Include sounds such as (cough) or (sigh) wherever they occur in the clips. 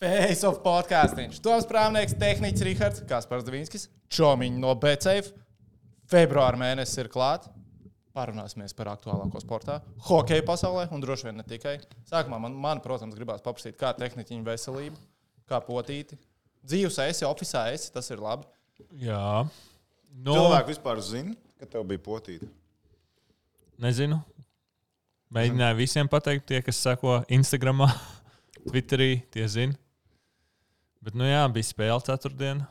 Face of podkāstīns. Toms Prāvnieks, tehnicis Rihards, Kaspars Davinskis, Čomiņš no BCF. Februāra mēnesis ir klāts. Parunāsimies par aktuālāko sportā, hokeja pasaulē un droši vien ne tikai. Sākumā man, man protams, gribās paprasīt, kā tehniķiņa veselība, kā potīti. Dzīves esi, oficiālā esi, tas ir labi. Jā. Nu, Cilvēki vispār zina, ka tev bija potīta. Nezinu. Mēģināju visiem pateikt, tie, kas sako Instagram, (laughs) Twitterī, tie zina. Bet, nu jā, bija spēle ceturtdienā.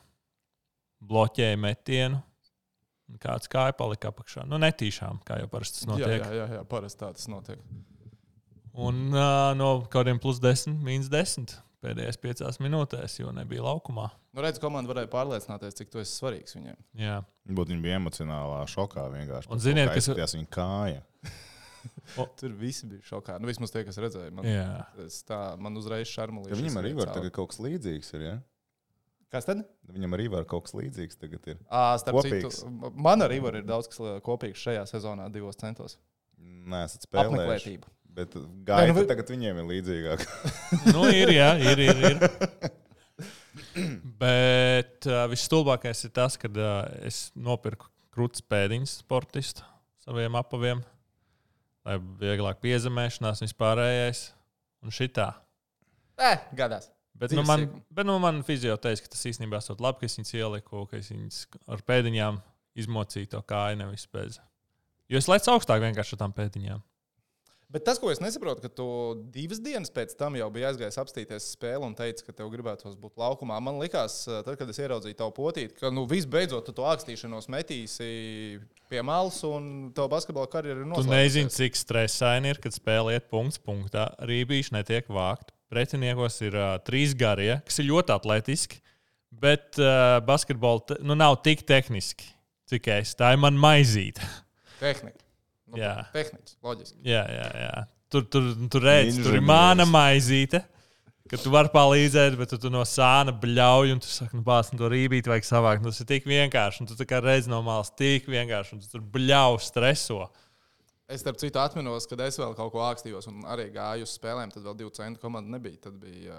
Bloķēja metienu. Kāds kāja palika apakšā. Nu, netīšām, kā jau parasti tas notiek. Jā, jā, jā, jā parasti tā tas notiek. Un uh, no kaut kādiem plus 10, mīnus 10 pēdējās piecās minūtēs, jo nebija laukumā. Nu, redz, komanda varēja pārliecināties, cik tu esi svarīgs viņiem. Jā, Būt viņi bija emocionālā šokā vienkārši. Un ziniet, kas- tas viņa kāja. (laughs) Tur visi bija šokā. Nu, vismaz tie, kas redzēja. Man, tā, man uzreiz šarmulīja. Ja viņam arī var tagad kaut kas līdzīgs. Ir, ja? Kas tad? Viņam arī var kaut kas līdzīgs tagad. Ir. À, starp citu, man arī var ir daudz kas kopīgs šajā sezonā, divos centos. Nē, esat. Apmeklētība. Bet gaita Nē, nu, tagad viņiem ir līdzīgāka. (laughs) Nu, ir, jā, ir. ir, ir. (laughs) Bet uh, visstulbākais ir tas, ka uh, es nopirku krūtis pēdiņas sportistu saviem apaviem, lai vieglāk piezemēšanās un vispārējais. Un šitā. Eh, gadās. Bet, nu, man, bet nu, man fizio teica, ka tas īstenībā ir labi, ka es viņas ieliku, ka es viņas ar pēdiņām izmocīju to kāju, nevis bez. Jo es lecu augstāk vienkārši ar tām pēdiņām. Bet tas, ko es nesaprotu, ka tu divas dienas pēc tam jau biji aizgājis apstīties spēli un teici, ka tev gribētos būt laukumā. Man liekas, tad, kad es ieraudzīju tavu potīti, ka nu, visbeidzot tu to ākstīšanos metīsi pie malas un tavu basketbola karjeru ir Tu nezini, cik stresaini ir, kad spēle iet punkts punktā. Rībīši netiek vākt. Pretiniekos ir uh, trīs garie, kas ir ļoti atletiski, bet uh, basketbola te, nu, nav tik tehniski, cik es. Tā ir mana maizīte. Tehnika. Nu, Jā. Tehniski, loģiski. jā, jā, jā. Tur, tur, tur redz, tur ir mana maizīte. Ka tu vari palīdzēt, bet tu, tu no sāna bļauj, un tu saki, nu, bāz, nu, to rībīt vajag savākt. Nu, Tas ir tik vienkārši, un tu tā kā redz no malas, tik vienkārši, un tu tur bļauj, streso. Es starp citu atminos, kad es vēl kaut ko ākstījos un arī gāju uz spēlēm. Tad vēl divu centu komanda nebija. Tad bija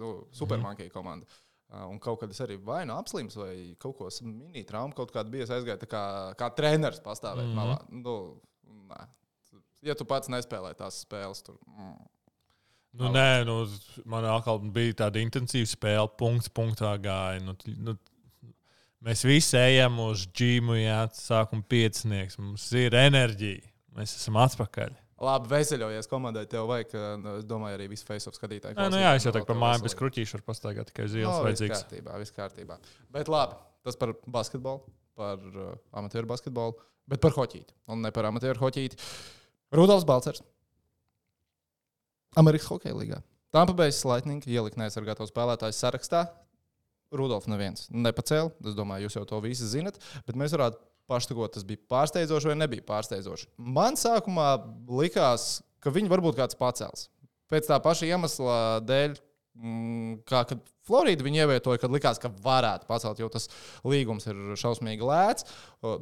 nu, supermarketa komanda. Uh, un kaut kad es arī vai nu apslims, vai kaut ko mini traumu, kaut kāda bija. Es aizgāju tā kā, kā treneris pastāvēt mm -hmm. malā. Nu, nē. Ja tu pats nespēlē tās spēles, tur. Mm. Nu, nē, nu, man atkal bija tāda intensīva spēle, punkts, punktā gāja. Nu, nu, mēs visi ejam uz džīmu, jā, sākuma piecinieks. Mums ir enerģija. Mēs esam atpakaļ. Labi, veseļojies komandai. Tev vajag, uh, es domāju, arī visu face-off skatītāju. Nē, nu, jā, es jau tā kā par mājām bez kruķīša varu pastaigāt tikai uz ielas No, viss vajadzīgs. kārtībā, viss kārtībā. Bet labi, tas par basketbolu, par uh, amatieru basketbolu, bet par hoķīti. Un ne par amatieru hoķīti. Rudolfs Balcers. Amerikas Hokeja līgā. Tampa Bay Lightning ielika neaizsargāto spēlētāju sarakstā. Rudolfs neviens nepacēla. Es domāju, jūs jau to visi zinat. Bet mēs varētu paštagot, tas bija pārsteidzoši vai nebija pārsteidzoši. Man sākumā likās, ka viņi varbūt kāds pacels. Pēc tā paša iemesla dēļ, kā kad Florida viņi ievietoja, kad likās, ka varētu pacelt, jo tas līgums ir šausmīgi lēts.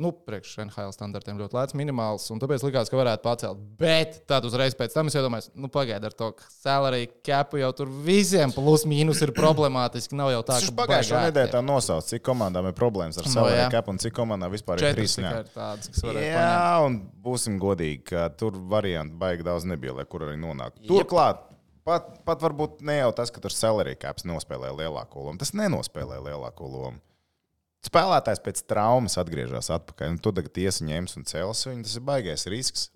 Nu, priekš NHL standartiem ļoti lēts, minimāls, un tāpēc likās, ka varētu pacelt. Bet tad uzreiz pēc tam es iedomājos, nu, pagaidi ar to, ka salary capu jau tur visiem plus mīnus ir problemātiski. Nav jau tā, ka pagājušā nedēļā tā nosauc, cik komandām ir problēmas ar No, savu jā. rekepu un cik komandām vispār ir trīs. tādas, kas varētu paņemt. jā un būsim godīgi, ka tur variantu baigi daudz nebija, lai kur arī nonāktu. Turklāt, pat, pat varbūt ne jau tas, ka tur salary caps nospēlē lielāko lomu. Tas nenospēlē lielāko lomu. Spēlētājs pēc traumas atgriežas atpakaļ, un tu tagad tiesa ņems un cels viņu. Tas ir baigais risks.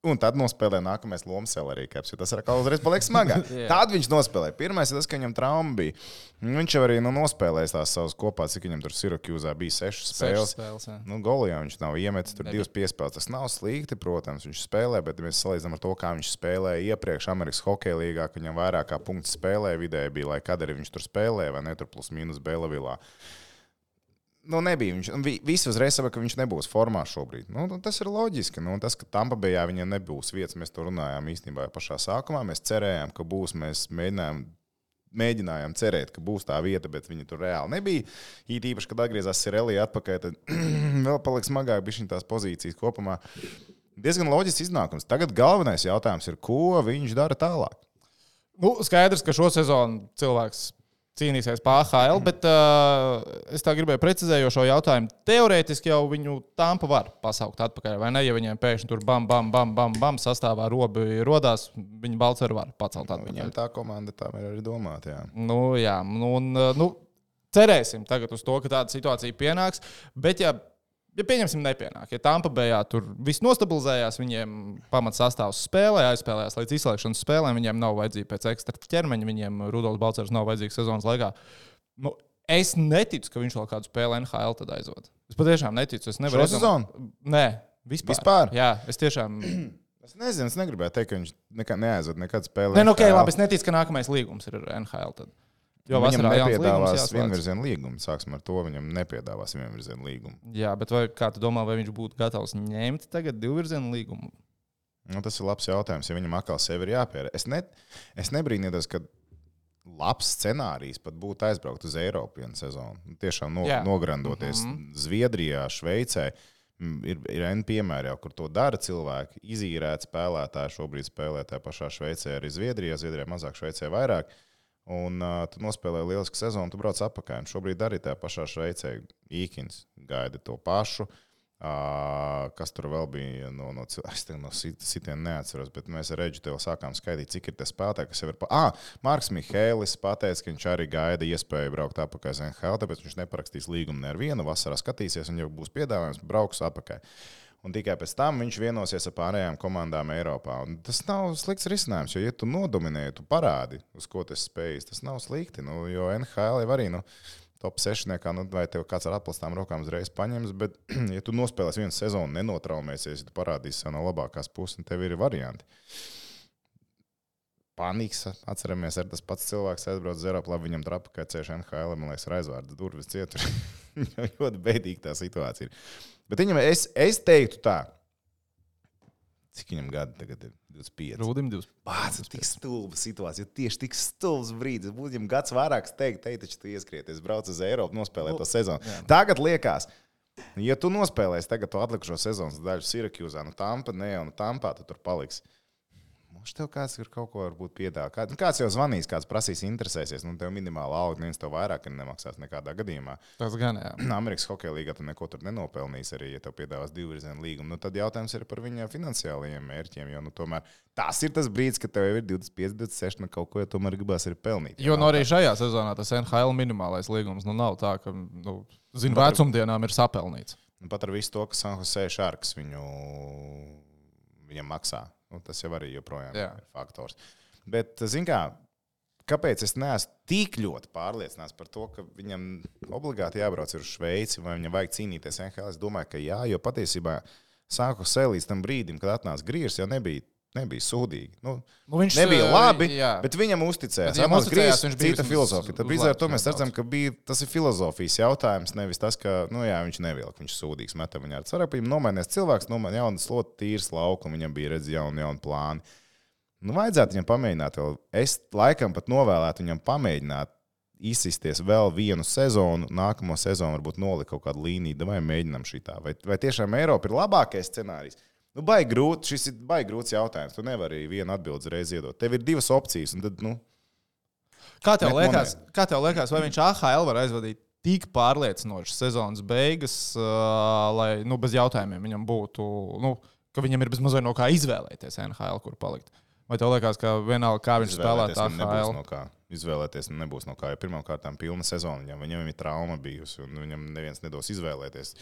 Un tad nospēlē nākamais lomas salary caps, jo tas kā uzreiz paliek smagāk. (laughs) Jā. Tad viņš nospēlēja. Pirmais ir tas, ka viņam trauma bija. Viņš jau arī nu, nospēlējis tās savas kopā, cik viņam tur Sirokjūzā bija sešas Sešas spēles. spēles. jā. Nu, Golijā viņš nav iemetis tur Nebija. divas piespēles. Tas nav slikti, protams, viņš spēlē, bet mēs salīdzinām ar to, kā viņš spēlēja iepriekš Amerikas Hokeja līgā, ka viņam vairāk kā punkts spēlē vidēji bija, lai kad arī viņš tur spēlēja, vai ne tur plus mīnus Bēlavilā. Nu, nebija. Viņš un vi- visi uzreiz saprata, ka viņš nebūs formā šobrīd. Nu, nu, tas ir loģiski. Nu, tas, ka Tampa Bayā viņam nebūs vietas, mēs to runājām īstenībā pašā sākumā. Mēs cerējām, ka būs. Mēs mēģinājām, mēģinājām cerēt, ka būs tā vieta, bet viņa tur reāli nebija. It īpaši, kad atgriezās Sirelija atpakaļ, tad (clears throat) vēl palika smagāk bija tās pozīcijas kopumā. Diezgan loģisks iznākums. Tagad galvenais jautājums ir, ko viņš dara tālāk. Nu, skaidrs, ka šo sezonu cilvēks cīnīsies par AHL, bet uh, es tā gribēju precizējošo jautājumu. Teorētiski jau viņu tampa var pasaukt atpakaļ, vai ne? Ja viņiem pēkšņi tur bam, bam, bam, bam, bam sastāvā robi rodās, viņi Balceru var pacelt atpakaļ. Viņam tā komanda tā ir arī domāta. Jā. Nu, jā, nu, un, uh, nu, cerēsim tagad uz to, ka tāda situācija pienāks. Bet, ja Ja pieņemsim, nepienāk, ja Tampa Bējā tur viss nostabilizējās, viņiem pamats sastāvs spēlē, aizspēlējās līdz izslēgšanas spēlēm, viņiem nav vajadzīga pēc ekstra ķermeņa, viņiem Rudolf Balčers nav vajadzīgs sezonas laikā. Nu, es neticu, ka viņš vēl kādu spēli NHL tad aizved. Es patiešām neticu. Es nevaru Šo sezonu? Nē, vispār. Vispār? Jā, es tiešām. (clears throat) Es nezinu, es negribēju teikt, ka viņš nekad neaizved nekad spēlēt. Nē, nu, ok, labi, es neticu, ka nākamais līgums ir ar NHL. Tad. Jo Viņam nepiedāvās jāslēdz. vienvirzienu līgumu. Sāksim ar to. Viņam nepiedāvās vienvirzienu līgumu. Jā, bet vai, kā tu domā, vai viņš būtu gatavs ņemt tagad divvirzienu līgumu? Nu, tas ir labs jautājums. Ja viņam atkal sevi ir jāpierāda, es, ne, es nebrīnījos, ka labs scenārijs pat būtu aizbraukt uz Eiropu vienu sezonu. Nu, Tiešām no, Jā. nograndoties mm -hmm. Zviedrijā, Šveicē. Ir, ir N piemēri, jau, kur to dara cilvēki. Izīrēti spēlētāji šobrīd spēlē tajā pašā Šveicē, arī Zviedrijā. Zviedrijā mazāk, Šveicē vairāk. Un uh, tu nospēlēji lielisku sezonu, tu brauc atpakaļ. Un šobrīd arī tajā pašā Šveicē Īkins gaida to pašu. Uh, kas tur vēl bija no, no cilvēkiem? Es tagad no sit- sitiena neatceros, bet mēs ar Reģu tev sākām skaidrot, cik ir tas spēlētājs, kas jau ir. Pa... Ah, Marks Mihēlis pateica, ka viņš arī gaida iespēju braukt atpakaļ uz NHL, tāpēc viņš neparakstīs līgumu ne ar vienu. Vasarā skatīsies, un jau būs piedāvājums, brauks atpakaļ. Un tikai pēc tam viņš vienosies ar pārējām komandām Eiropā. Un tas nav slikts risinājums, jo, ja tu nodominēji, tu parādi, uz ko tas spējas. Tas nav slikti. Nu, jo NHL jau arī nu, top 6, nu, vai tev kāds ar atplastām rokām uzreiz paņems. Bet, (clears throat) ja tu nospēlēsi vienu sezonu, nenotraumēsies, ja tu parādīsi sev no labākās puses, tad tev ir varianti. Paniks, atceramies, ar tas pats cilvēks aizbrauc uz Eiropu, labi, viņam trapa, ka ceļš NHL, man liekas, ir aizvērts durvis cietur. (laughs) ļoti bēdīga tā situācija. Ir. Bet viņam, es, es teiktu tā, cik viņam gadi tagad ir 25. Rūdim divs. Pats tik stulba situācija, tieši tik stulbs brīdis. Būtu viņam gads vairāk teikt, teikt, taču tu ieskrieties, brauc uz Eiropu, nospēlēt to sezonu. Tagad liekas, ja tu nospēlēsi tagad to atlikušo sezonas daļu Sirakūzā, nu Tampa, ne jau nu Tampā, tu tur paliksi. Mums tev kāds ir kaut ko varbūt piedāvājis. Kāds, nu, kāds jau zvanīs, kāds prasīs, interesēsies. Nu, tev minimāla alga, neviens tev vairāk nemaksās nekādā gadījumā. Tas gan jā. (clears throat) Amerikas Hokeja līnijā tu neko tur nenopelnīsi, arī, ja tev piedāvās divu virzienu līgumu. Nu, tad jautājums ir par viņa finansiālajiem mērķiem. Jo nu, tomēr tas ir tas brīdis, kad tev jau ir 25, 26, nu kaut ko ja tomēr gribās arī pelnīt. Jo nu, nav arī šajā sezonā tas NHL minimālais līgums nu, nav tā, ka nu, zin, vecumdienām ir sapelnīts. Nu, pat ar visu to, ka San Jose Sharks viņu, viņam maksā. Nu, tas jau arī joprojām Jā. ir faktors. Bet, zin kā, kāpēc es neesmu tik ļoti pārliecināts par to, ka viņam obligāti jābrauc uz Šveici vai viņam vajag cīnīties NHL? Es domāju, ka jā, jo patiesībā San Jose līdz tam brīdim, kad atnāca Grīrs, jau nebija. Nebija sūdīgi. Nu, Nu, viņš, nebija eh, labi, jā. bet viņam uzticējās. Bet Atnāca uzticējās, Grīrs, viņš bija cita filozofija. Tad līdz ar to mēs redzam, ka bija, tas ir filozofijas jautājums, nevis tas, ka nu, jā, viņš nevilka, viņš sūdīgs metam viņā. Tas varētu būt nomainījies cilvēks, nomainījis jaunu slotu, tīrs lauku, viņam bija redzams jauni, jauni plāni. Nu, vajadzētu viņam pamēģināt, vēl. es laikam pat novēlētu viņam pamēģināt izsisties vēl vienu sezonu, nākamo sezonu varbūt nolikt kaut kādu līniju, vai mēģinām šī tā. Vai, vai tiešām Eiropa ir labākais scenārijs? Nu, baigi grūti, šis ir baigi grūts jautājums. Tu nevari vienu atbildzi uzreiz iedot. Tev ir divas opcijas, tad, nu, Kā tev, liekas, kā tev liekas, vai viņš AHL var aizvadīt tik pārliecinošas sezonas beigas, uh, lai nu, bez jautājumiem viņam būtu, nu, ka viņam ir bezmazliet no kā izvēlēties NHL, kur palikt? Vai tev liekas, ka vienalga, kā viņš spēlē viņam nebūs no kā. Izvēlēties nebūs no kā. Jo pirmkārt, pilna sezona viņam, viņam ir trauma bijusi, un viņam neviens nedos izvēlēties.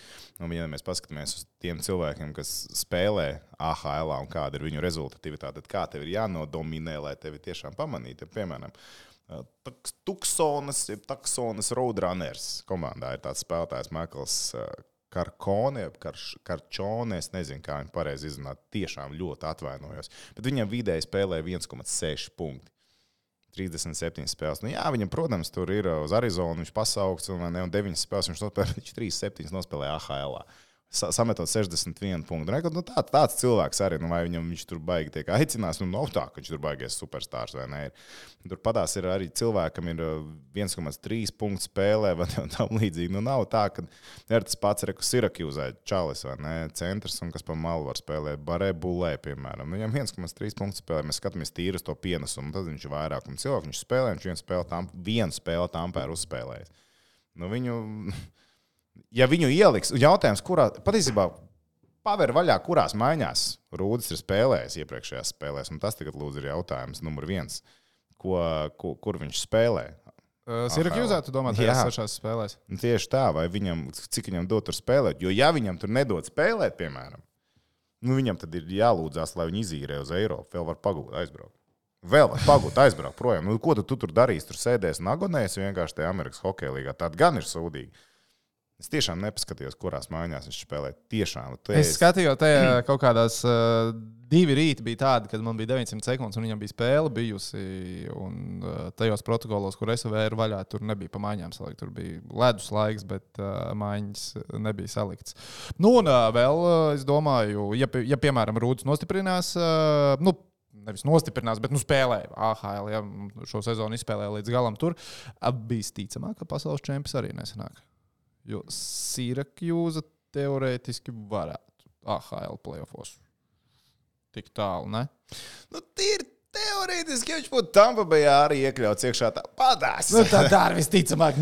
Un, ja mēs paskatāmies uz tiem cilvēkiem, kas spēlē AHL un kāda ir viņu rezultatīvitāte, tad kā tev ir jānodominē, lai tevi tiešām pamanītu. Piemēram, Taks- Tuksonas, jeb Taksonas Roadrunners komandā ir tāds spēlētājs Maikls Karkone, Karčone, es nezinu, kā viņu pareizi izrunāt. Tiešām ļoti atvainojos. Bet viņam vidēji spēlē 1,6 punkti. 37 spēles. Nu, jā, viņam, protams, tur ir uh, uz Arizonu, viņš pasaukts, un, ne, un 9 spēles viņš nospēlēja, viņš 3-7 nospēlēja AHL. sa- sametot 61 punktu. Rekord, nu, tā, tāds cilvēks arī, nu, vai viņam viņš tur baigi tiek aicināts, nu, nav tā, ka viņš tur baigies superstārs vai nē. Tur padās ir arī cilvēkam ir uh, 1,3 punktu spēlē vai (laughs) tam līdzīgi. Nu, nav tā, ka ir tas pats Reku Sirakūzē, Čalis vai ne, centrs un kas pa malu var spēlēt, Barē Bulē, piemēram. Nu, viņam 1,3 punktu spēlē, mēs skatāmies tīri uz to pienesumu, tad viņš ir vairāk. Un cilvēks viņš spēlē, viņš vienu spēli tam, vienu spēli tam pēr uzspēlējis. Nu, viņu, (laughs) ja viņu ieliks, jautājums, kurā patiesībā paver vaļā, kurās maiņās Rūdas ir spēlējis iepriekšējās spēlēs. Un tas tagad lūdzu ir jautājums numur viens. Ko, ko, kur viņš spēlē? Sirakūzā, tu domā, Jā. tajās sešās spēlēs? Nu, tieši tā, vai viņam, cik viņam dod tur spēlēt. Jo, ja viņam tur nedod spēlēt, piemēram, nu, viņam tad ir jālūdzās, lai viņi izīrē uz Eiropu. Vēl var pagūt, aizbraukt. Vēl pagūt, aizbraukt projām. Nu, ko tu, tu tur darīsi? Tur sēdēs un agonēs vienkārši tajā Amerikas hokeja līgā. Tāda gan ir sūdīga. Es tiešām nepaskatījos, kurās mājās viņš spēlē. Tiešām, Es skatījos, tajā kaut kādās uh, divi rīti bija tādi, kad man bija 900 sekundes, un viņam bija spēle bijusi. Un uh, tajos protokolos, kur es vēru vaļā, tur nebija pa maiņām salikt. Tur bija ledus laiks, bet uh, maiņas nebija salikts. Nu, un uh, vēl uh, es domāju, ja, ja piemēram Rūdas nostiprinās, uh, nu, nevis nostiprinās, bet nu, spēlēja AHL, ja šo sezonu izspēlēja līdz galam tur, bija ticamāk, ka pasaules čempions arī nesanāk. Jo Sīrakūza teorētiski varētu AHL playoffs. Tik tālu, ne? Nu, tīri teorētiski, ja viņš būtu Tampa Bay arī iekļauts iekšā, tā patās. Nu, tā tā arī visticamāk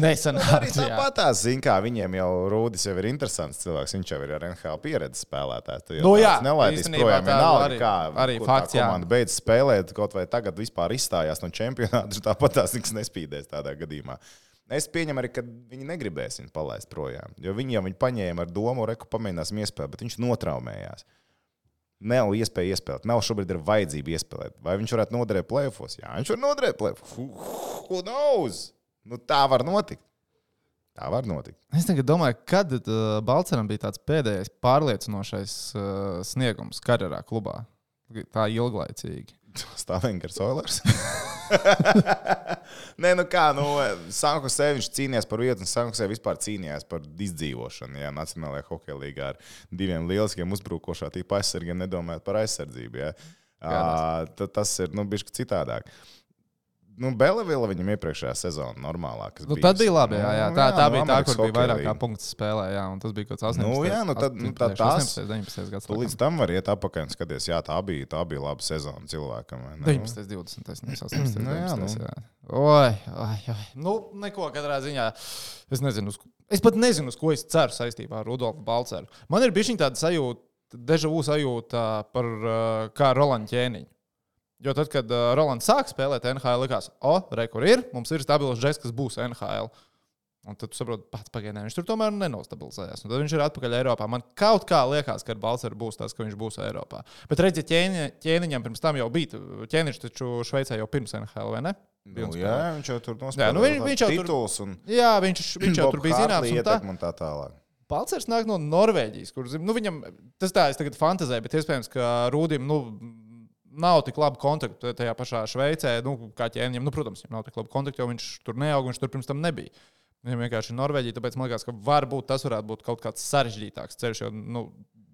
jā. tāpatās, zin, kā viņiem jau Rūdis jau ir interesants cilvēks. Viņš jau ir ar NHL pieredzes spēlētājs. Nu tāds jā, nelaidīs projām. tā Vienalga, arī- kā arī fakts, jā. komanda beidz spēlēt, kaut vai tagad vispār izstājās no čempionāta. (laughs) Tāpat tās nekas nespīdēs tādā gadījumā. Es pieņemu arī, ka viņi negribēs viņu palaist projām. Jo viņi jau viņu paņēma ar domu, reku pamēģinās iespēju, bet viņš notraumējās. Nav iespēja iespēlēt, nav šobrīd ir vajadzība iespēlēt. Vai viņš varētu noderēt plēfos? Jā, viņš var noderēt plēfos. Who knows? Nu, tā var notikt. Tā var notikt. Es domāju, kad uh, Balčūskam bija tāds pēdējais pārliecinošais uh, sniegums karjerā klubā. Tā ilglaicīgi. (laughs) Stāvingers Oilers. (laughs) (laughs) Nē, nu kā, nu, Sankusē viņš cīnījās par vietu, un Sankusē vispār cīnījās par izdzīvošanu. Jā, Nacionālajā hokeja līgā ar diviem lieliskiem uzbrukošā tīpa aizsargiem, nedomājot par aizsardzību. Jā. À, tas ir nu, bijis citādāk. Nu, Belevila viņam iepriekšējā sezonā normālā. kas Nu, tad bija labi. Jā, jā. Nu, Tā, tā nu, bija tā, Amerikas kur bija vairāk kā punkts spēlē. Jā, un tas bija kaut kāds 18. Nu, jā, nu tad- nu tad tās- 18, 19. gads. Tu līdz tam var iet apakaļ un skaties, jā, tā bija, tā bija laba sezona cilvēkam. vai ne? 19, 20, nevis (clears throat) 18. Nu, jā, 19, nu. jā. Oi, oi, oi. Nu, neko katrā ziņā. Es nezinu, uz, es pat nezinu, uz ko es ceru saistībā ar Rudolfu Balceru. Man ir bijusi tāda sajūta, deja vu sajūta par uh, kā Rolandu ķēniņu. Jo tad, kad uh, Rolands sāk spēlēt NHL, likās, o, re, kur ir, mums ir stabils žeks, kas būs NHL. Un tad tu saproti, pats pagaidām viņš tur tomēr nenostabilizējās. Un tad viņš ir atpakaļ Eiropā. Man kaut kā liekas, ka ar Balceru būs tas, ka viņš būs Eiropā. Bet redziet, ķēni, ķēniņam pirms tam jau bija. Ķēniņš taču Šveicē jau pirms NHL, vai ne? Nu, jā, viņš jau tur Jā, nu viņš- viņš jau tituls un Jā, viņš, viņš jau tur bija zināms. un Tā. Un tā tālāk. Balcers nāk no Norvēģijas, kur nu, viņam tas tā, es tagad fantāzēju, bet iespējams, ka Rūdim nu, nav tik labi kontakti tajā pašā Šveicē, nu, kā ķēniņam. Nu, protams, viņam nav tik labi kontakti, jo viņš tur neaug, viņš tur pirms tam nebija. Viņam vienkārši ir Norvēģija, tāpēc man liekas, ka varbūt tas varētu būt kaut kāds sarežģītāks ceļš, jo nu,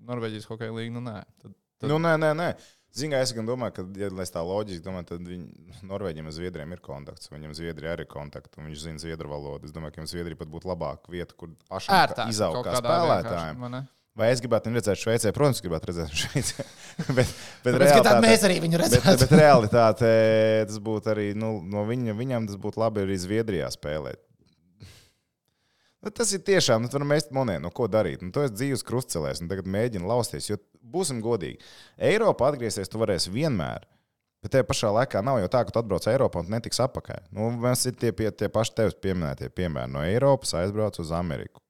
Norvēģijas hokeja līnija, nu nē. Tad, tad... Nu, nē, nē, nē. Zinām, es gan domāju, ka, ja es tā loģiski domāju, tad viņi, Norvēģiem un Zviedrijiem ir kontakts. Viņam Zviedrijā arī ir kontakts, un viņš zina zviedru valodu. Es domāju, ka viņam Zviedrija pat būtu labāka vieta, kur pašam izaugt kā spēlētājiem. Vai es gribētu viņu redzēt Šveicē? Protams, gribētu redzēt viņu Šveicē. (laughs) bet, bet, realitātē- mēs arī viņu Bet, redzam. bet realitāte tas būtu arī nu, no viņa, viņam tas būtu labi arī Zviedrijā spēlēt. Nu, tas ir tiešām, nu, mēs monētu, nu, ko darīt. Nu, tu esi dzīves krustcelēs, un tagad mēģini lausties. Jo, būsim godīgi, Eiropā atgriezties tu varēsi vienmēr. Bet tajā pašā laikā nav jau tā, ka tu atbrauc Eiropā un netiks atpakaļ. Nu, mēs ir tie, pie, tie paši tevis pieminētie piemēri. No Eiropas aizbrauc uz Ameriku.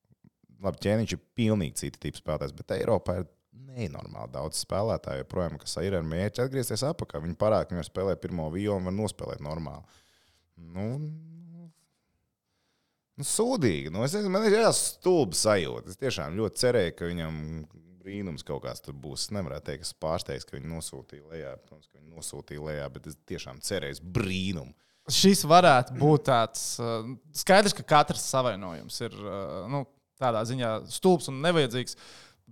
Labi, ķēniņš ir pilnīgi cita tipa spēlētājs, bet Eiropā ir nenormāli daudz spēlētāju, joprojām, kas ir ar mērķi atgriezties atpakaļ. Viņi parāda, ka viņi var spēlēt pirmo violu un var nospēlēt normāli. Nu, nu, sūdīgi. Nu, es, man ir jāstulba sajūta. Es tiešām ļoti cerēju, ka viņam brīnums kaut kāds tur būs. Es nevaru teikt, ka es pārsteigts, ka viņi nosūtīja lejā. Protams, ka viņi nosūtīja lejā, bet es tiešām cerēju brīnumu. Šis varētu būt tāds skaidrs, ka katrs savainojums ir nu, tādā ziņā stulbs un nevajadzīgs.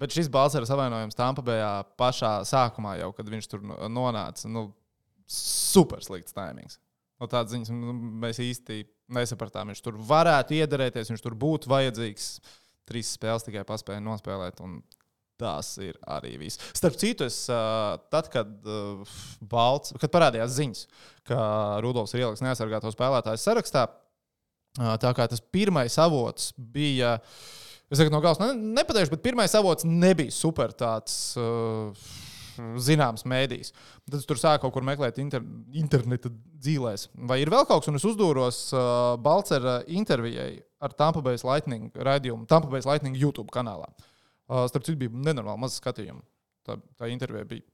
Bet šis Balsara savainojums Tampabējā pašā sākumā, jau kad viņš tur no- nonāca, nu, super slikts taimings. No tādas ziņas nu, mēs īsti nesapratām. Viņš tur varētu iederēties, viņš tur būtu vajadzīgs. Trīs spēles tikai paspēja nospēlēt. un Tas ir arī viss. Starp citu, es, tad, kad, Balts, kad parādījās ziņas, ka Rudolfs ir ielikts neaizsargāto spēlētāju sarakstā, tā kā tas pirmais avots bija. Es saku, no galvas ne, nepateikšu, bet pirmais avots nebija super tāds. Uh, Zināms, mēdījis. Tad es tur sāku kaut kur meklēt inter, interneta dzīvēs. Vai ir vēl kaut kas, un es uzdūros uh, Balcera intervijai ar Tampa Bay Lightning raidījumu, Tampa Bay Lightning YouTube kanālā. Uh, starp citu, bija nenormāli maz skatījumu. Tā, tā intervija bija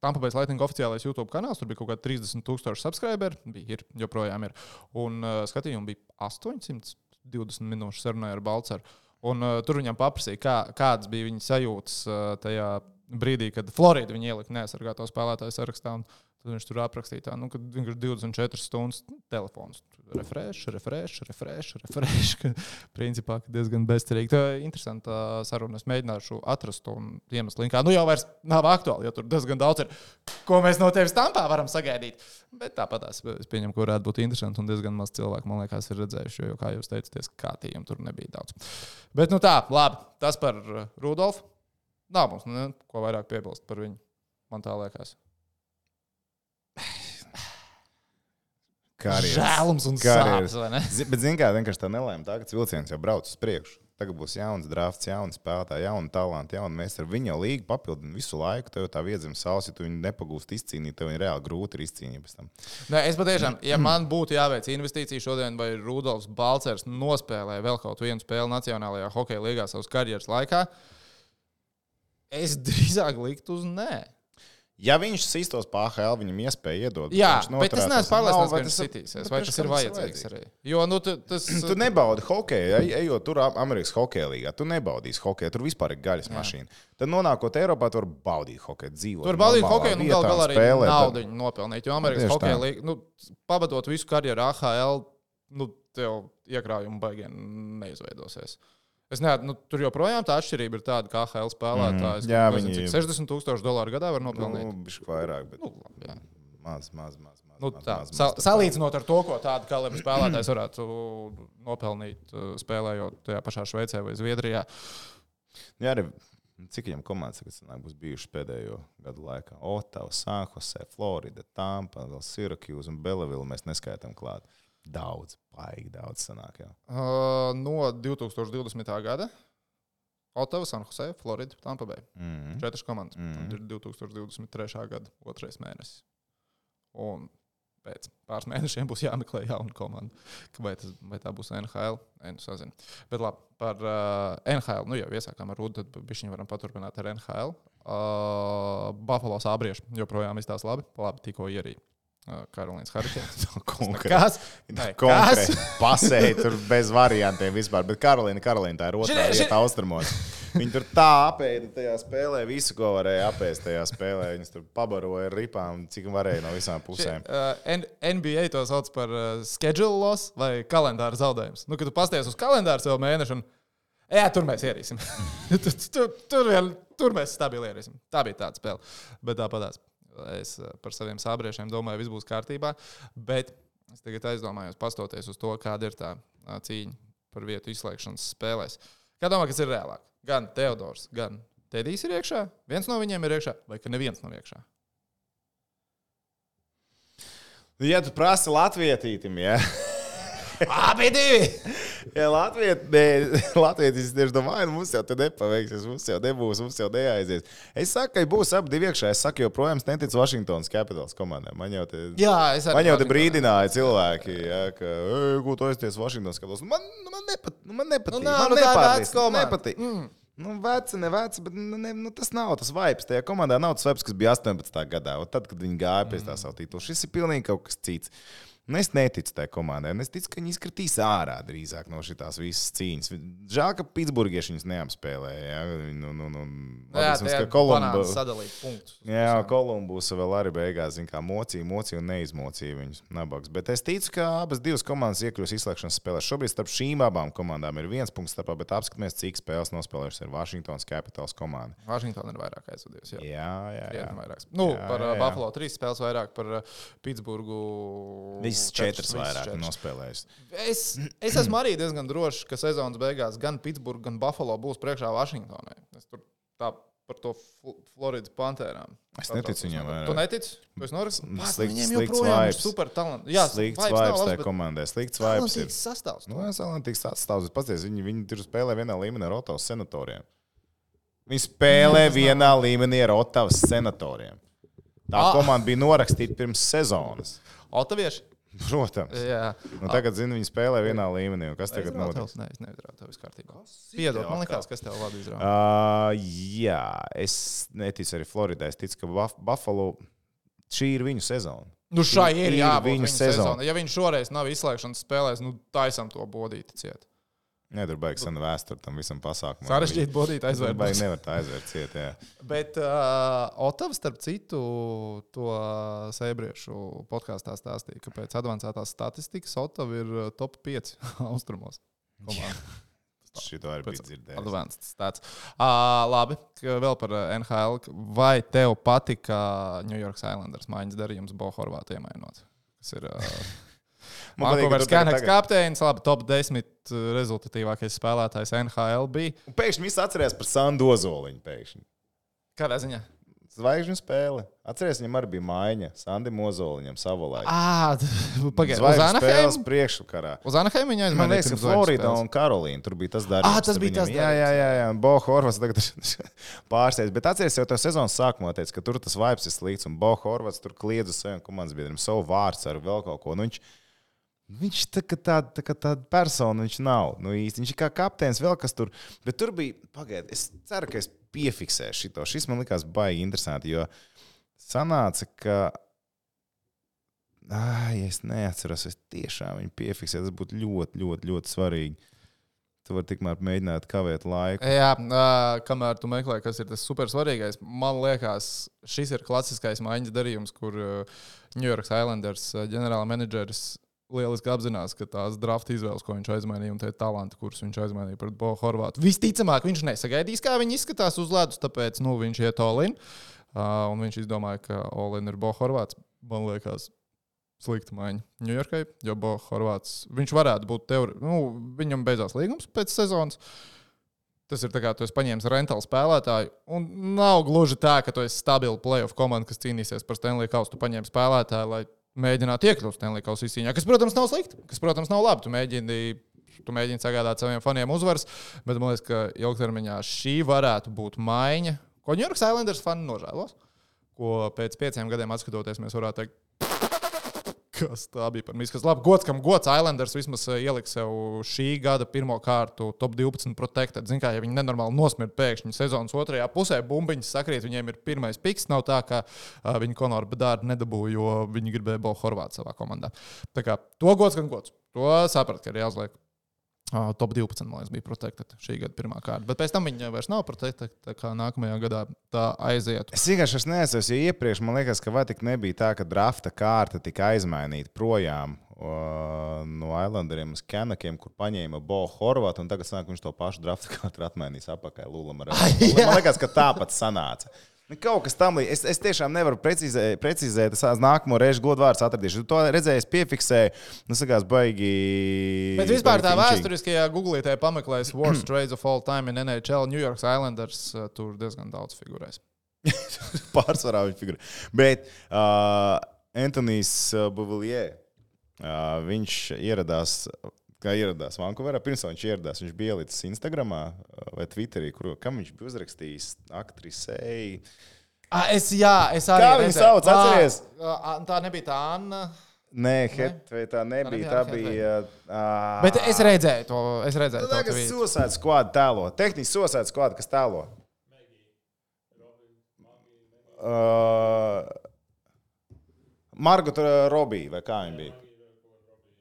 Tampa Bay Lightning oficiālais YouTube kanāls. Tur bija kaut kādi 30,000 subscriberi. Bija, ir, joprojām ir. Un uh, skatījumi bija 820 minūšu sarunai ar Balceru. Un, uh, tur viņam paprasīja, kā, kādas bija viņa sajūtas uh, tajā brīdī, kad Florida viņa ielika neaizsargāto spēlētāju sarakstā. Un, Tad viņš tur aprakstīja, tā, nu, ka ir 24 stundas telefons. Refresh, refresh, refresh, refresh. (laughs) ka Principā ka diezgan bezcerīgi. Tā ir interesanta saruna. Es mēģināšu atrast to iemeslu. Linkā. Nu jau vairs nav aktuāli, jo tur diezgan daudz ir, ko mēs no tevis tampā varam sagaidīt. Bet tāpat es pieņemu, ka varētu būt interesanti un diezgan maz cilvēku, man liekas, ir redzējuši. Jo, kā jūs teicāt, kārtījumi tur nebija daudz. Bet nu tā, labi. Tas par uh, Rudolfu. Nav mums ne, ko vairāk piebilst par viņu. Man tā liekas. Karjeras. Žēlums un Karjeras. sāpes, vai ne? (laughs) Zi- Bet, zināmā mērā, vienkārši tā nelēma tā, ka vilciens jau brauc uz priekšu. Tagad būs jauns drafts, jauns spēlētājs, jauna talanti, jauna meistara. Viņa jau līga papildina visu laiku. Tev tā viedzima sausi, ja tu viņu nepagūsti izcīnīt, tev viņa reāli grūti ir izcīnīt pēc tam. Nē, es patiešām, ja man būtu jāveic investīcija šodien, vai Rudolfs Balcers nospēlē vēl kaut vienu spēli Nacionālajā hokeja līgā savas karjeras laikā, es drīzāk liktu uz nē. Ja viņš sistos PHL, viņam iespēja iedot. Jā, bet es neesmu pārliecināts, ka viņš sitīsies, vai tas ir vajadzīgs arī. Jo, nu, tu, tas, Tu nebaudi hokeju, ej- ejot tur Am- Amerikas Hokeja līgā. Tu nebaudīsi hokeju, tur vispār ir gaļas mašīna. Tad nonākot Eiropā, tur var baudīt hokeju, dzīvot. Tur baudīt normālā hokeju, vietā gal galā arī spēlēt. naudu nopelnīt. Jo Amerikas hokeja līnija, nu, pavadot visu karjeru AHL, nu, tev iekrājumu baigiem neizveidosies. Es neatceros, nu, tur joprojām tā atšķirība ir tāda, ka AHL spēlētājs Mhm. jā, nu, nezinu, viņi- cik 60 tūkstoši dolāru gadā var Nu, nopelnīt. bišķi vairāk, bet Nu, maz, maz, maz. maz, Nu, maz, tā, maz, maz, tā. salīdzinot ar to, ko tādu kalibru (clears throat) spēlētājs varētu nopelnīt, uh, spēlējot tajā pašā Šveicē vai Zviedrijā. Jā, arī cik viņam komandas sanāk, būs bijušas pēdējo gadu laikā? Otava, Sanhose, Florida, Tampa, vēl Syracuse un Belavila mēs neskaitām klāt. Daudz, baigi daudz sanāk. Jā. Uh, no 2020. gada Otava, San Jose, Florida, Tampa Bay. Mm. Četras komandas. Mhm. Mm. Tad ir 2023. gada otrais mēnesis. Un pēc pāris (laughs) mēnešiem būs jāmeklē jauna komanda. Vai, tas, vai tā būs NHL? Nē, nu, sazinu. Bet labi, par uh, NHL. Nu, jau iesākām ar Rūdu, tad viņi varam paturpināt ar NHL. Uh, Buffalo sābrieši joprojām izstāsta labi. Labi, tikko ierīja Karolīnas. (laughs) Konkrēti. Kas? Kas? (laughs) Pasēji tur bez variantiem vispār. Bet Karolīna, Karolīna tā ir otrā vieta austrumos. Viņi tur tā apēda tajā spēlē, visu, ko varēja apēst tajā spēlē. Viņus tur pabaroja ar ripām, cik varēja no visām pusēm. Uh, N- NBA to sauc par uh, schedule loss vai kalendāra zaudējums. Nu, kad tu pasties uz kalendāru savu mēnešu, un jā, tur mēs ierīsim. (laughs) tur, tur, tur, tur mēs stabili ierīsim. Tā bija tāda spēle. Bet tāpatās. Es uh, par saviem sābriešiem domāju, viss būs kārtībā. Bet es tagad aizdomājos, pastoties uz to, kāda ir tā cīņa par vietu izslēgšanas spēlēs. Kā domā, kas ir reālāk? Gan Teodors, gan Tedijs ir iekšā, viens no viņiem ir iekšā, vai ka neviens nav iekšā? Ja tu prasi latvietītim, ja, (laughs) Abi divi! ja (laughs) latvietis tieši domāja, nu mums jau te nepaveiksies, mums jau nebūs, mums jau neaizies. Es saku, ka būs abi divi iekšā. Es saku, joprojām neticu Washingtonas Capitals komandai. Man jau te, Jā, man jau te brīdināja cilvēki, ja, ka, ko tu aizties Washingtonas Capitals. Man, nu, man, nepat, nu, man nepatīk. Nu, nav, man nu, komanda. nepatīk. Mm. Nu, veca, ne veca, bet nu, ne, nu, tas nav tas vibes. Tajā komandā nav tas vibes, kas bija 18. gadā, tad, kad viņi gāja pēc tā savu titulu. Šis ir pilnīgi kaut kas cits. Un es neticu tai komandai. Es ticu, ka viņi izkritīs ārā drīzāk no šīs visas cīņas. Žēl, ka Pitsburgieši viņus neapspēlēja. Ja? Nu, nu, nu, Jā, labi, tie ka ir banāni sadalīt punktus. Jā, Kolumbus vēl arī beigās kā, mocīja, mocīja un neizmocīja viņus. Nabaks. Bet es ticu, ka abas divas komandas iekļūs izslēgšanas spēlēs. Šobrīd starp šīm abām komandām ir viens punkts starpā, bet apskatīsimies, cik spēles nospēlējušas ir Washingtonas Capitals komanda. Vašingtona ir vairāk aizvadies. Jā. Jā, jā, jā. Vairāk. Nu, Jā, par jā, jā, jā. Buffalo trīs spēles vairāk, par Pitsburgu. Visas četras vairāk nospēlējušas. Es, es esmu arī diezgan drošs, ka sezonas beigās gan Pitsburgā, gan Buffalo būs priekšā Vašingtonai. Es tur tā par to Fl- Floridas Pantērām. Es Tā- neticu nav. vairāk. Tu netici? Tu esi noris? Pats, Slikts- Viņiem joprojām ir super talants. Jā, Slikts vibes nav tajā bet komandai. Slikts vibes ir. talantīgs sastāvs. Nu, es vēl netīšu atstāvus. Paties, viņi, viņi tur spēlē vienā līmenī ar Otavas senatoriem. Viņi spēlē vienā līmenī ar Otavas senatoriem. Tā Ah. komanda bija norakstīta pirms sezonas. Otavieši? (laughs) Protams. Jā. Nu, tagad, zinu, viņi spēlē vienā līmenī. un Kas tagad notiks? Nē, es neizrādīju, tev viss kārtībā. Piedod, man liekas, kas tev labi izrādās. Uh, jā, es neticu arī Floridai. Es ticu, ka Buff- Buffalo šī ir viņu sezona. Nu, šai ir ir jābūt viņa viņa sezona. sezona. Ja viņš šoreiz nav izslēgšanas spēlēs, nu, taisam to bodīti ciet. Nē, tur baigs sena vēsture tam visam pasākumam. Sarežģīti bodīt aizvērt. baigi nevar tā aizvērt ciet. Jā. Bet uh, Otavs, starp citu, to sēbriešu podkāstā stāstīja, ka pēc avansētās statistikas Otava ir top 5 (laughs) austrumos. Šito arī bija dzirdējis. Advanced stats. Uh, labi, vēl par NHL. Vai tev patika New York Islanders maiņas darījums Bo Horvātu iemainot? Tas ir uh, Man patīk, ka Vankūveras tu tagad- Canucks kapteinis, labi, top 10 rezultatīvākais spēlētājs NHL bija. Un pēkšņi viss atcerējās par Sandu Ozoliņu. Pēkšņi. Kādā ziņā? Zvaigžņu spēle. Atcerieties, viņam arī bija maiņa Sandim Ozoliņam savulaik. Ah, pagaidiet, uz Anaheimu. priekšvakarā. Uz Anaheimu viņa Man aizmainīja. liekas, ka Florida un Karolīna tur bija tas darbs. Ah, tas bija tas Jā, jā, jā, jā. Bo Horvats tagad ir (laughs) pārsteigts. Bet atcerieties, jau tajā sezonas sākumā teica, ka tur tas vibes ir slikts. Un Bo Horvats tur kliedz uz saviem komandas biedriem savu vārdu ar vēl kaut ko. Nu, viņš, Viņš tā kā tāda, tā kā tāda persona viņš nav. Nu, īsti. Viņš ir kā kapteinis, vēl kas tur. Bet tur bija, pagaidiet, es ceru, ka es piefiksēšu šo. Šis man likās baigi interesanti, jo sanāca, ka. Ai, es neatceros, es tiešām viņu piefiksēju. Tas būtu ļoti, ļoti, ļoti svarīgi. Tu vari tikmēr mēģināt kavēt laiku. Jā, ā, kamēr tu meklē, kas ir tas supersvarīgais, man liekas, šis ir klasiskais maiņas darījums, kur uh, New York Islanders uh, ģenerāla menedžeris lieliski apzinās, ka tās drafta izvēles, ko viņš aizmainīja, un tie talanti, kurus viņš aizmainīja pret Bo Horvātu. Visticamāk, viņš nesagaidīs, kā viņi izskatās uz ledus, tāpēc nu, viņš iet Olin. Uh, un viņš izdomāja, ka Olin ir Bo Horvāts. Man liekas, slikta maiņa Ņujorkai, jo Bo Horvāts, viņš varētu būt teori, nu, viņam beidzās līgums pēc sezonas. Tas ir tā kā tu esi paņēmis rentālu spēlētāju, un nav gluži tā, ka tu esi stabila playoff komanda, kas cīnīsies par Stanley Kausu. Tu paņēmi spēlētāju, lai mēģinātu iekļūt Stanley Kausu izcīņā, kas, protams, nav slikti, kas, protams, nav labi. Tu mēģini, tu mēģini sagādāt saviem faniem uzvaras, bet man liekas, ka ilgtermiņā šī varētu būt maiņa, ko New York Islanders fani nožēlos, ko pēc pieciem gadiem atskatoties, mēs varētu teikt, Kas tā bija par miskas? Labi, gods, kam gods Islanders vismaz eh, ieliks sev šī gada pirmo kārtu top 12 protected. Ziniet, kā ja viņi nenormāli nosmird pēkšņi sezonas otrajā pusē, bumbiņas sakrīt, viņiem ir pirmais piks. Nav tā, ka uh, viņi Konoru Bedāru nedabūja, jo viņi gribēja Bo Horvātu savā komandā. Tā kā to gods, gan gods. To saprat, ka ir jāuzliek. Uh, top 12, man liekas, bija protekta šī gada pirmā kārta. Bet pēc tam viņa vairs nav protekta. Tā kā nākamajā gadā tā aiziet. Es vienkārši jo iepriekš man liekas, ka vai tik nebija tā, ka drafta kārta tika aizmainīta projām o, no Islanderiem uz Kenakiem, kur paņēma Bo Horvatu, un tagad sanāk, viņš to pašu drafta kārtu ir atmainījis apakaļ Lulam. (laughs) Man liekas, ka tāpat sanāca. Nu, Kaut kas tam līdzīgs. Es, es tiešām nevaru precizēt, precizēt tās nākamo reizi godu vārdu atradīšu. To redzēju, piefiksēju. Nu, sakās, baigi. Bet vispār tā baigi finčīgi. vēsturiskajā googlītē pameklēs Worst (clears throat) Trades of All Time in NHL, New York Islanders. uh, Tur diezgan daudz figūrēs. (laughs) Pārsvarā viņa figūra. Bet uh, Antonius Bavilier, uh, viņš ieradās. Kā ieradās Vankūverā, pirms viņš ieradās, viņš bija ielicis Instagram vai Twitterī, kur viņš bija uzrakstījis aktrisei. Ah, es, jā, es arī. Kā viņu sauc, atceries? Tā nebija tā Anna. Nē, het, vai tā nebija. nebija Tā bija. Uh, Bet es redzēju to. Es redzēju to. Tas tweetu. Sosēdz skvādu tēlo. Tehniski sosēdz skvādu, kas tēlo. Uh, Margot Robija, vai kā viņa bija?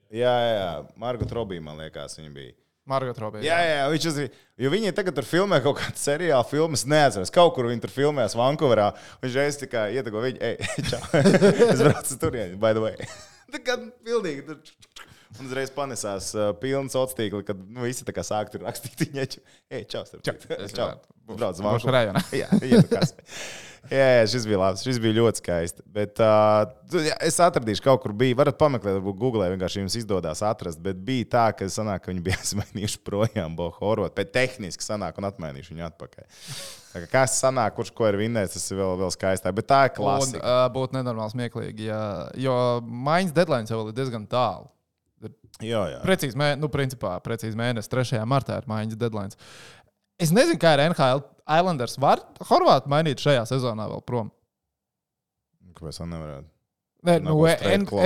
Jā, jā, jā. Margot Robija, man liekas, viņa bija. Margot Robija. Jā, jā, viņš uzzīmē. Jo viņi tagad tur filmē kaut kādu seriālu, filmas neatceros. Kaut kur viņi tur filmēs Vankūverā. Viņš reiz tikai ietekmē viņu, ej, (laughs) čau. (laughs) es braucu tur, by the way. (laughs) Tā kā pilnīgi tur. Un uzreiz panesās uh, pilns otstīkli, kad nu, visi tā kā sāk tur rakstīt viņai. Ej, čau, starp citu. Čau. Brauc uz Vankūveru. rajonā. (laughs) Jā, ietekās. Jā, jā, šis bija labs. Šis bija ļoti skaisti. Bet uh, jā, es atradīšu, kaut kur bija. Varat pameklēt, varbūt Google. Vienkārši jums izdodas atrast. Bet bija tā, ka, sanāk, ka viņi bija (laughs) aizmainījuši projām Bohorotu. Bet tehniski sanāk un atmainījuši viņu atpakaļ. Kas sanāk, kurš ko ir vinnējis, tas ir vēl, vēl skaistāk. Bet tā ir Un klasika. uh, būtu nenormāli smieklīgi, ja, jo maiņas deadline jau ir diezgan tālu. Jā, jā. Precīzi, mē, nu, principā, precīzi mēnesis, 3. martā ir maiņas deadline. Es nezinu, kā ir NHL Islanders. Var Horvātu mainīt šajā sezonā vēl prom? Kāpēc tā nevarētu? Nē, nu,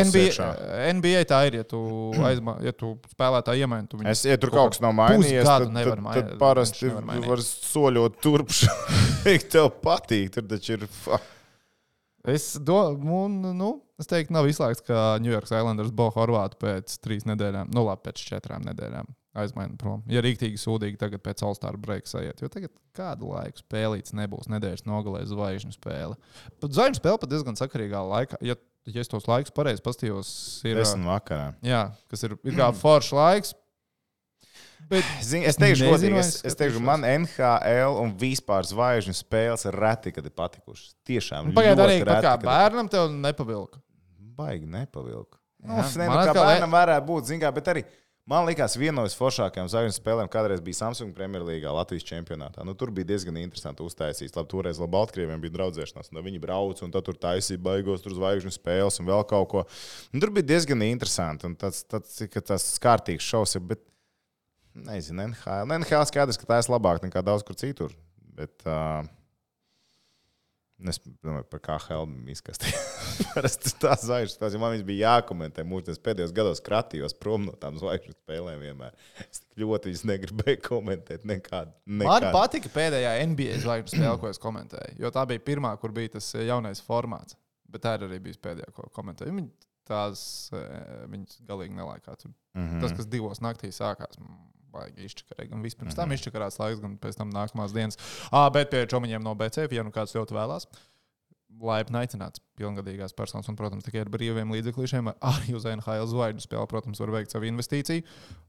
NBA. NBA tā ir, ja tu, (clears throat) aizma, ja tu spēlētāji iemaini. Tu viņu- Es, ja tur Kaut kas nav mainījies, tad, tad, mainīt, tad parasti var soļot turp. Cik (laughs) tev patīk? Tur taču ir. fuck. Es, do, un, nu, es teiktu, nav izslēgts, ka New York Islanders Bo Horvātu pēc trīs nedēļām, nu labi, pēc četrām nedēļām aizmaina prom. Ja rīktīgi sūdīgi tagad pēc All-Star break sajiet, jo tagad kādu laiku spēlīts nebūs nedēļas nogalē zvaigžņu spēle. Pat zvaigžņu spēle pat diezgan sakarīgā laikā. Ja, ja es tos laikus pareizi pastījos, ir, Desmit vakarā. jā, kas ir, ir kā foršs laiks. Bet (sighs) Zini, es teikšu, godīgi, es, es teikšu, man NHL un vispār zvaigžņu spēles ir reti, kad ir patikušas. Tiešām. pagaidā ļoti arī reti, kā bērnam tev nepavilka. Baigi nepavilku. Nu, es nezinu, kā bērnam varētu būt, zin kā, bet arī man likās viena no visforšākajām zvaigžņu spēlēm kādreiz bija Samsung Premjerlīgā Latvijas čempionātā. Nu, tur bija diezgan interesanti uztaisīts. Labi, toreiz labi Baltkrieviem bija draudzēšanās, un viņi brauca un tur taisīja baigos tur zvaigžņu spēles un vēl kaut ko. Un tur bija diezgan interesanti un tas, tas, ka tas kārtīgs bet nezinu, NHL. NHL skaidrs, ka tā ir labāk nekā daudz kur citur. Bet, uh, Es domāju, par KL izkasti. (laughs) Parasti tā zvaigžņu spēles, jo man viņas bija jākomentē. Mūsu pēdējos gados kratījos prom no tām zvaigžņu spēlēm vienmēr. Es tik ļoti viņas negribēju komentēt nekādu. Man nekādu. patika pēdējā NBA zvaigžņu spēle, ko es komentēju. Jo tā bija pirmā, kur bija tas jaunais formāts. Bet tā arī bijusi pēdējā, ko komentēju. Viņi tās viņas galīgi nelaikā. Mm -hmm. Tas, kas divos naktīs sākās, baigi izčakarēja. Gan vispirms tam Mhm. izčakarās laiks, gan pēc tam nākamās dienas. À, bet pie čomiņiem no BCF, ja nu kāds ļoti vēlās. Laipni aicināts pilngadīgās personas, un, protams, tikai ar brīviem līdzekļiem, arī uz NHL zvaigžņu spēli, protams, var veikt savu investīciju.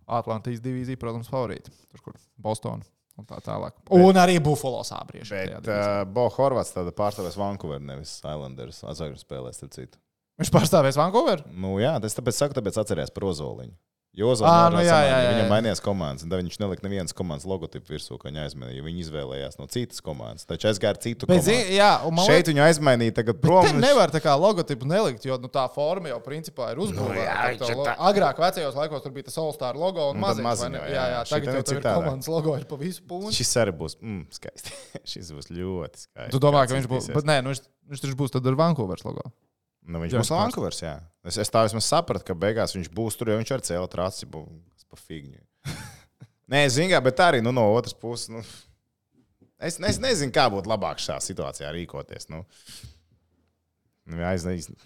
Atlantijas divīzija, protams, favorīti. Tur, kur Bostonā un tā tālāk. Un arī Buffalo sābrieši. Bet uh, Bo Horvats pārstāvēs Vancouver, nevis Islanders. Zvaigžņu spēlēs, starp citu. Viņš pārstāvēs Vancouver. Nu, jā, tas tāpēc saku, tāpēc atcerēties par Ozoliņu. Jo Ā, Ozoliņš nu jā, jā, jā, viņam jā. mainījās komandas, un tad viņš nelika nevienas komandas logotipu virsū, ko viņa aizmainīja. jo Viņi izvēlējās no citas komandas. Taču aizgāja ar citu Bet, komandu. jā, un man Šeit viņu aizmainīja tagad prom. Te nevar tā kā logotipu nelikt, jo nu, tā forma jau principā ir uzbūvēta. Nu, jā, viņš tā- Agrāk, vecajos laikos, tur bija tas All-Star logo un Un vai maziņo, ne? jā, jā, jā, tagad jau ir tur ir komandas logo ir pa visu pūnu. Šis arī būs mm, skaisti. (laughs) Šis būs ļoti skaisti. Tu domā, ka viņš būs, bet nē, nu, viņš, viņš taču būs tad ar Vancouveras logo. Nu, viņš Jā, būs Vankūvers, jā. Es, es tā vismaz sapratu, ka beigās viņš būs tur, jo viņš ar cēlu trāci būs pa figņu. (laughs) Nē, zinu, bet arī nu, no otras puses. Nu, es, es nezinu, kā būtu labāk šajā situācijā rīkoties. Nu, nu, jā, es, nezinu.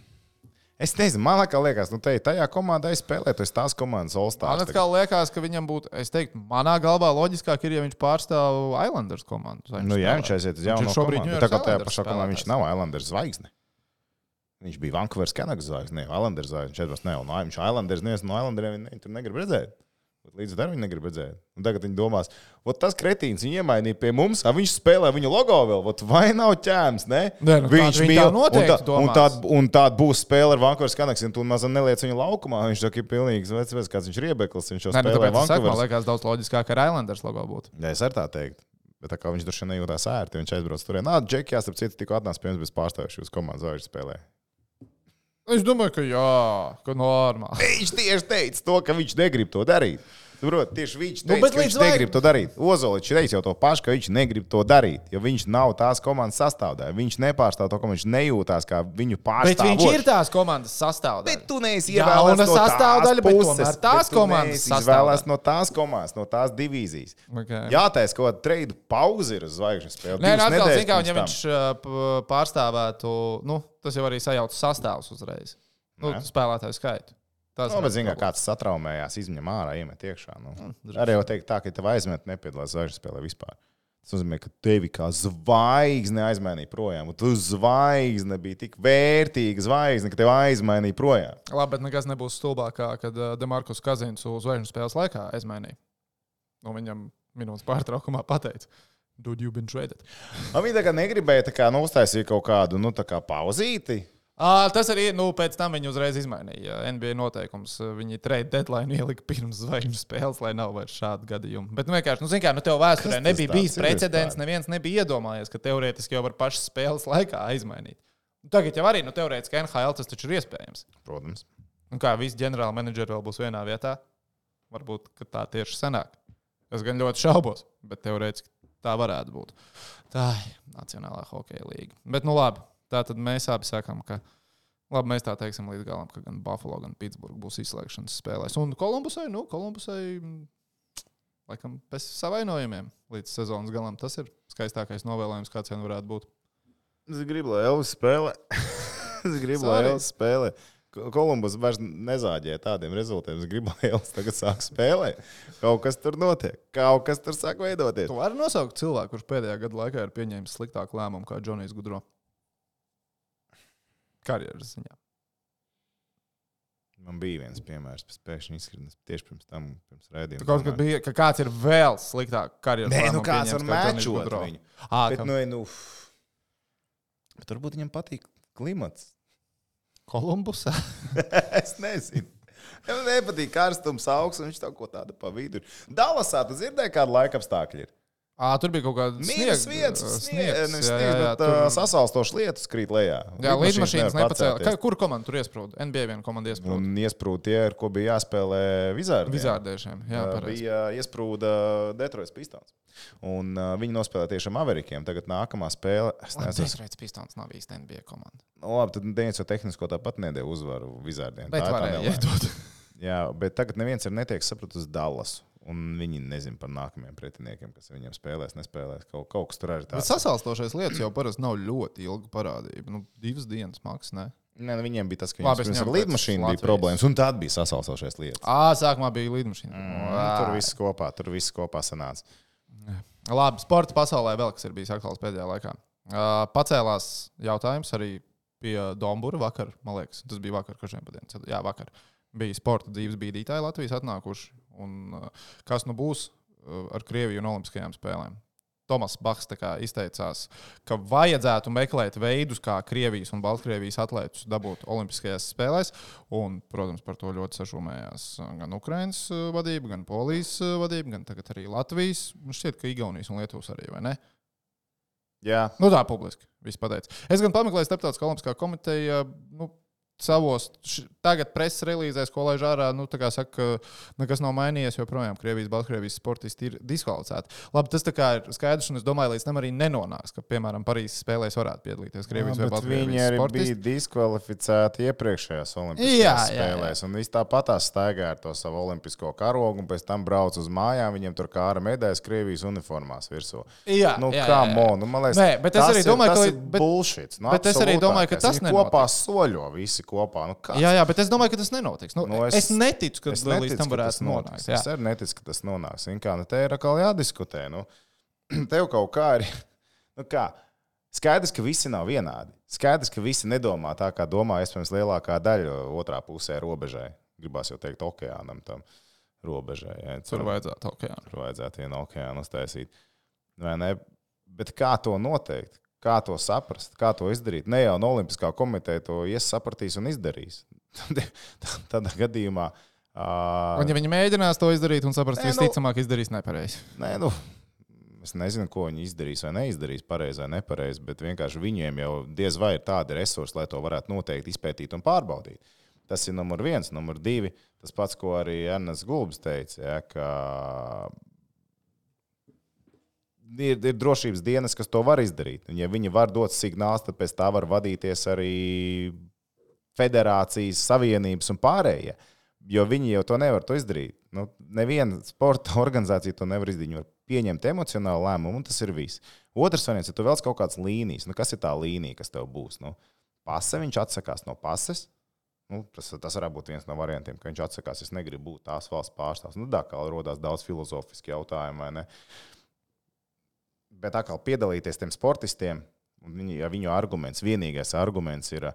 man liekas, nu, te, tajā komandā es spēlēju, tas tās komandas Man All-Stars. atkal liekas, ka viņam būtu, es teiktu, manā galvā loģiskāk ir, ja viņš pārstāv Islanders komandu. Nu, jā, viņš aiziet uz jaunu komandu. Tā kā tajā pašā komandā viņš nav Islanders zvaigzne. Viņš bija Vankūveras Kanagas zvaigzne, ne Islanders zvaigzne. Viņš atbrauc, ne, un viņš Islanders, neviens no Islanderiem viņu tur negrib redzēt. Līdz ar to viņi negrib redzēt. Un tagad viņi domās, tas kretīns viņu iemainīja pie mums, a viņš spēlē viņu logo vēl. Ot, vai nav ķēmis? Ne? Nē, nu, viņi tā noteikti un, tā, un, tā, un tāda būs spēle ar Vankūveras Kanagas, un tu mazam neliec viņu laukumā. Viņš kā ir pilnīgs vecs, vecs, kāds viņš ir iebeklis. Viņš jau Nē, nu, spēlē saku, man Vankūveras. liekas, daudz loģiskāk ar Islanders logo būtu. Jā, es arī tā teiktu. Bet tā kā viņš tur šodien nejūtās ērti, viņš aizbrauc tur. Nā, Džekijā, starp citu, tikko atnāca pie mums bez pārstāvjuši uz komandas zvaigžņu spēlē. Es domāju, ka jā, ka normāli. Viņš tieši teica to, ka viņš negrib to darīt. Saprot, tieši viņš Nu, teica, bet nu, ka viņš vai- negrib to darīt. Ozoliņš teica jau to pašu, ka viņš negrib to darīt, jo viņš nav tās komandas sastāvdaļa. Viņš nepārstāv to, ka viņš nejūtās kā viņu Bet pārstāvs. viņš ir tās komandas sastāvdaļa. Bet tu neesi ievēlēts no sastāvdaļa, tās bet tomēr tās bet komandas izvēlēts no tās komandas, no tās divīzijas. Okay. Jātaisa kaut kāda trade pauze ir uz zvaigžņu spēli. Nē, nē, atkal, nedēļas zin, kā, ja viņš uh, pārstāvētu, nu, tas jau arī sajauc sastāvus uzreiz. Nu, Jā. spēlētāju skaitu. Tas Nu, bet, rada zināmā mērā, problēmas. kāds satraumējās, izņem ārā, iemet iekšā. Nu. droši. Arī jau teikt, tā, ka tev aizmet, nepiedalās zvaigžņu spēlē vispār. Tas nozīmē, ka tevi kā zvaigzne aizmainīja projām. Tu zvaigzne bija tik vērtīga zvaigzne, ka tev aizmainīja projām. Labi, bet nekas nebūs stulbākā, kad uh, Demarkus Kazins uz zvaigžņu spēles laikā aizmainīja. Un viņam minūtes pārtraukumā pateica, Dude, you've been traded. (laughs) Un Viņi tā kā negribēja tā kā, nu, uztaisīt kaut kādu nu, tā kā pauzīti. À, tas arī, nu, pēc tam viņi uzreiz izmainīja NBA noteikumus. Viņi trade deadline ielika pirms zvaigžņu spēles, lai nav vairs šādu gadījumu. Bet, nu, vienkārši, nu, zini, kā, nu, tev vēsturē nebija bijis precedents, neviens nebija iedomājies, ka teorētiski jau var pašas spēles laikā aizmainīt. Nu, Tagad jau arī, nu, teorētiski NHL tas taču ir iespējams. Protams. Un kā visi ģenerāli menedžeri vēl būs vienā vietā, varbūt tā tieši sanāk. Es gan ļoti šaubos, bet teorētiski tā varētu būt. Tā ir Nacionālā hokeja līnija. Bet, nu labi, tā tad mēs abi sakām, ka labi, mēs tā teiksim līdz galam, ka gan Buffalo, gan Pitsburgā būs izslēgšanas spēlēs. Un Kolumbusai, nu, Kolumbusai, laikam, pēc savainojumiem līdz sezonas galam tas ir skaistākais novēlējums, kāds vien varētu būt. Es gribu, lai Elvis spēlē. (laughs) es gribu, lai Sorry. Elvis spēlē. Ko- Kolumbus vairs nezāģēja tādiem rezultātiem. Es gribu, lai Elvis tagad sāk spēlēt. Kaut kas tur notiek. Kaut kas tur sāk veidoties. Tu vari nosaukt cilvēku, kurš pēdējā gada laikā ir pieņēmis sliktāku lēmumu kā Džonijs Gudro. Karjeras ziņā. Man bija viens piemērs, kas pēkšņi izkrita tieši pirms tam, pirms rādījuma. Tu kaut kad bija, ka kāds ir vēl sliktāk karjeras Nē, nu kāds var kā mēčot viņu. Ā, Bet, ka nu, nu, bet varbūt viņam patīk klimats. Kolumbusā. (laughs) es nezinu. Viņam nepatīk karstums, augsts, un viņš kaut ko tādu pa vidu. ir. Dallasā tu dzirdēji, kāda laika apstākļi ir. Ā, tur bija kaut kāda Mīnus viens, sniegs, uh, sasalstošs lietus krīt lejā. Jā, līdmašīnas nepacēla. Kur komanda tur iesprūda? NBA viena komanda iesprūda. Un iesprūda tie, ar ko bija jāspēlē Vizārdiem. Vizārdēšiem. Jā, pareizi. bija iesprūda Detroits Pistons. Un uh, viņi nospēlēja tieši ar Averikiem. Tagad nākamā spēle. Es nezinu, Detroits Pistons nav īsti NBA komanda. nu, labi, tad Dēnis jau tehnisko tāpat nedēļa uzvaru Vizārdiem. Bet Tā varēja iedot. (laughs) Jā, bet tagad neviens ir netiek sapratis Dallasu. Un viņi nezina par nākamajiem pretiniekiem, kas viņiem spēlēs, nespēlēs. Kaut, kaut kas tur arī tāds. sasalstošais lietas jau parasti nav ļoti ilga parādība. Nu, divas dienas maksas. Ne? Nē, nu, viņiem bija tas, ka Labi, viņiem ar ņemu pēc līdmašīnu bija problēmas, un tad bija sasalsošais lietas. Ā, sākumā bija līdmašīna. Mm, tur viss kopā, tur viss kopā sanāca. Labi, sporta pasaulē vēl kas ir bijis aktuāls pēdējā laikā. Uh, pacēlās jautājums arī pie Dombūra vakar, man liekas, tas bija vakar, kurš dienas. Jā, vakar bija sporta dzīves bīdītāji Latvijas atnākuši. Un, uh, kas nu būs uh, ar Krieviju un Olimpiskajām spēlēm? Tomas Baks izteicās, ka vajadzētu meklēt veidus, kā Krievijas un Baltkrievijas atlētus dabūt Olimpiskajās spēlēs. Un, protams, par to ļoti sašūmējās uh, gan Ukraiņas vadība, gan Polijas vadība, gan tagad arī Latvijas. Man šķiet, ka Igaunijas un Lietuvas arī, vai ne? Jā, Nu, tā publiski. Es gan pameklēju Starptautiskā olimpiskā komiteja. Nu, Savos š- tagad preses relīzēs, ko laiž ārā, nu, tā kā saka, ka nekas nav mainījies. Joprojām Krievijas, Baltkrievijas sportisti ir diskvalificēti. Labi, tas tā kā ir skaidrs, un es domāju, līdz tam arī nenonāks, ka, piemēram, Parīzes spēlēs varētu piedalīties Krievijas vai bet viņi Baltkrievijas arī sportisti. bija diskvalificēti iepriekšējās Jā, Olimpiskajās jā, jā. spēlēs. Un viņi tāpatās staigāja ar to savu olimpisko karogu, un pēc tam brauca uz mājām. Viņiem tur kā ar medaļas Krievijas uniformās virsū. Jā, Nu, jā, jā, jā. mon, nu, man liekas, Nē, bet es tas arī ir- domāju, tas ka ir līdz- bet- bullshit. Nu, bet es arī domāju, ka tas Viņi kopā soļo visi kopā. Nu, kā? Jā, jā, bet es domāju, ka tas nenotiks. Nu, Nu, es- es, neticu, ka Es līdz neticu, tam ka tas varētu nonākt. Es arī neticu, ka tas nonāks. Kā, nu, te ir atkal jādiskutē. Nu, (clears throat) tev kaut kā ir. (laughs) Nu, kā? Skaidrs, ka visi nav vienādi. Skaidrs, ka visi nedomā tā, kā domā iespējams lielākā daļa otrā pusē robežai. Gribās jau teikt, okeānam tam robežai. Ja, Tur vajadzētu okeānu. Tur vajadzētu vienu okeānu uztaisīt. Vai ne? Bet kā to noteikt? Kā to saprast? Kā to izdarīt? Ne jau no Olimpiskā komiteja to iesapratīs un izdarīs. (laughs) Tādā gadījumā. Uh, Un, ja viņi mēģinās to izdarīt un saprast, Nē, nu- visticamāk, izdarīs nepareizi. Nē, nu, es nezinu, ko viņi izdarīs vai neizdarīs, pareizi vai nepareizi, bet vienkārši viņiem jau diez vai ir tādi resursi, lai to varētu noteikti izpētīt un pārbaudīt. Tas ir numur viens, numur divi. Tas pats, ko arī Ernsts Gulbs teica, ja, ka ir, ir drošības dienas, kas to var izdarīt. Un, ja viņi var dot signālus, tad pēc tā var vadīties arī federācijas, savienības un pārējie. Jo viņi jau to nevar to izdarīt. Nu, neviena sporta (laughs) organizācija to nevar izdarīt. Viņi var pieņemt emocionālu lēmumu, un tas ir viss. Otrs variants, ja tu vēlaties kaut kādas līnijas, nu, kas ir tā līnija, kas tev būs? Nu, pase, viņš atsakās no pases, Nu, tas, tas varētu būt viens no variantiem, ka viņš atsakās. Es negribu būt tās valsts pārstāvs. Nu, tā kā radās daudz vai ne? Bet kā piedalīties tiem sportistiem, viņi, ja viņu arguments, vienīgais arguments ir,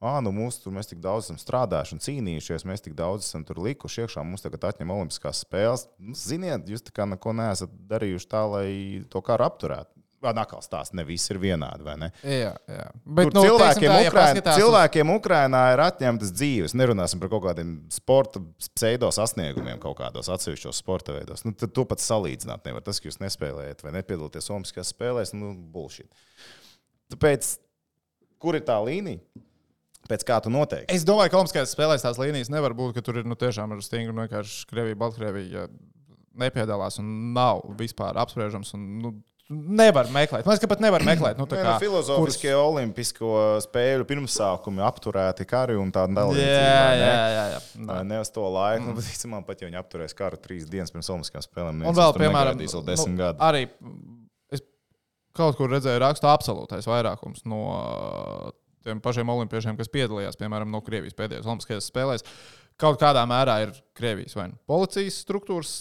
ah, nu mūsu tur mēs tik daudz esam strādājuši un cīnījušies, mēs tik daudz esam tur likuši iekšā, mums tagad atņem Olimpiskās spēles. Nu, ziniet, jūs tā kā neko neesat darījuši tā, lai to karu apturētu. Nākamā stāsts, ne viss ir vienādi, vai ne? Jā, jā. Bet, nu, cilvēkiem, tā, ja Ukraina, cilvēkiem uz... Ukrainā ir atņemtas dzīves. Nerunāsim par kaut kādiem sporta pseido sasniegumiem, kaut kādos atsevišķos sporta veidos. Nu, tad to pat salīdzināt nevar. Tas, ka jūs nespēlējat vai nepiedalāties Olimpiskajās spēlēs, nu, bullshit. Tāpēc, kur ir tā līnija? Pēc kā tu noteikti? Es domāju, ka Olimpiskajās spēlēs tās līnijas nevar būt, ka tur ir nu, tiešām ir stingri vienkārši Krievija, Baltkrievija nepiedalās un nav vispār apspriežams. Un, nu, Nevar meklēt. Man liekas, ka pat nevar meklēt. Nu, kā, nu, filozofiskie kurs... olimpisko spēļu pirmsākumi apturēti kari un tāda dalība. Jā, jā, jā. jā. Nē. Ne uz to laiku. Mm. Bet, man pat, ja viņi apturēs karu trīs dienas pirms olimpiskajām spēlēm, un vēl, piemēram, nu, arī es kaut kur redzēju rakstu absolūtais vairākums no tiem pašiem olimpiešiem, kas piedalījās, piemēram, no Krievijas pēdējās olimpiskajās spēlēs. Kaut kādā mērā ir Krievijas vai nu policijas struktūras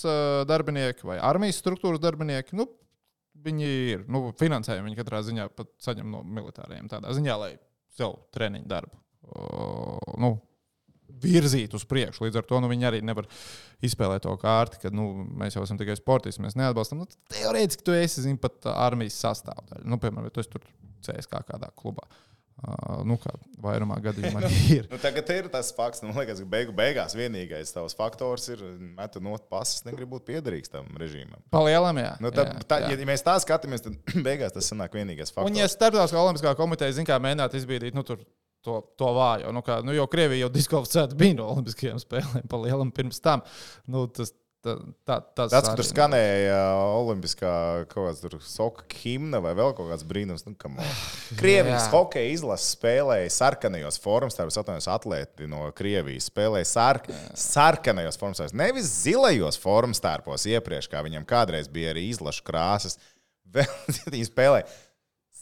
darbinieki vai armijas struktūras darbinieki. Nu, viņi ir. Nu, finansējumu viņi katrā ziņā saņem no militāriem. Tādā ziņā, lai sev treniņu darbu uh, nu, virzītu uz priekšu. Līdz ar to nu, viņi arī nevar izspēlēt to kārti, ka nu, mēs jau esam tikai sportisti, mēs neatbalstam. Nu, teorētiski tu esi zin, pat armijas sastāvdaļa. Nu, piemēram, tu esi tur CSK kādā klubā. Uh, Uh, nu, kā vairumā gadījumā (laughs) ir. nu, tagad ir tas fakts, nu, liekas, ka beigu, beigās vienīgais tavs faktors ir metu no pasas, negribu būt piederīgs tam režīmam. Palielam, jā. Nu, tad, jā, tā, jā. Ja mēs tā skatāmies, tad (clears throat) beigās tas sanāk vienīgais faktors. Un, ja Startautiskā olimpiskā komiteja zina, kā mēģināt izbīdīt, nu, tur to, to vājo. Nu, kā, nu, jo Krievija jau diskvalificēta bija no Olimpiskajām spēlēm, palielam pirms tam. Nu, tas, Tā, tā, tas, tas ka tur skanēja olimpiskā kaut kāda soka himna vai vēl kaut kāds brīnums. Nu, (sighs) Krievijas hokeja izlase spēlēja sarkanajos formos, tāpēc atvainojos atlēti no Krievijas. Spēlēja sark, sarkanajos formos, nevis zilajos formos tērpos iepriekš, kā viņam kādreiz bija arī izlašu krāsas. (laughs) Viņi spēlēja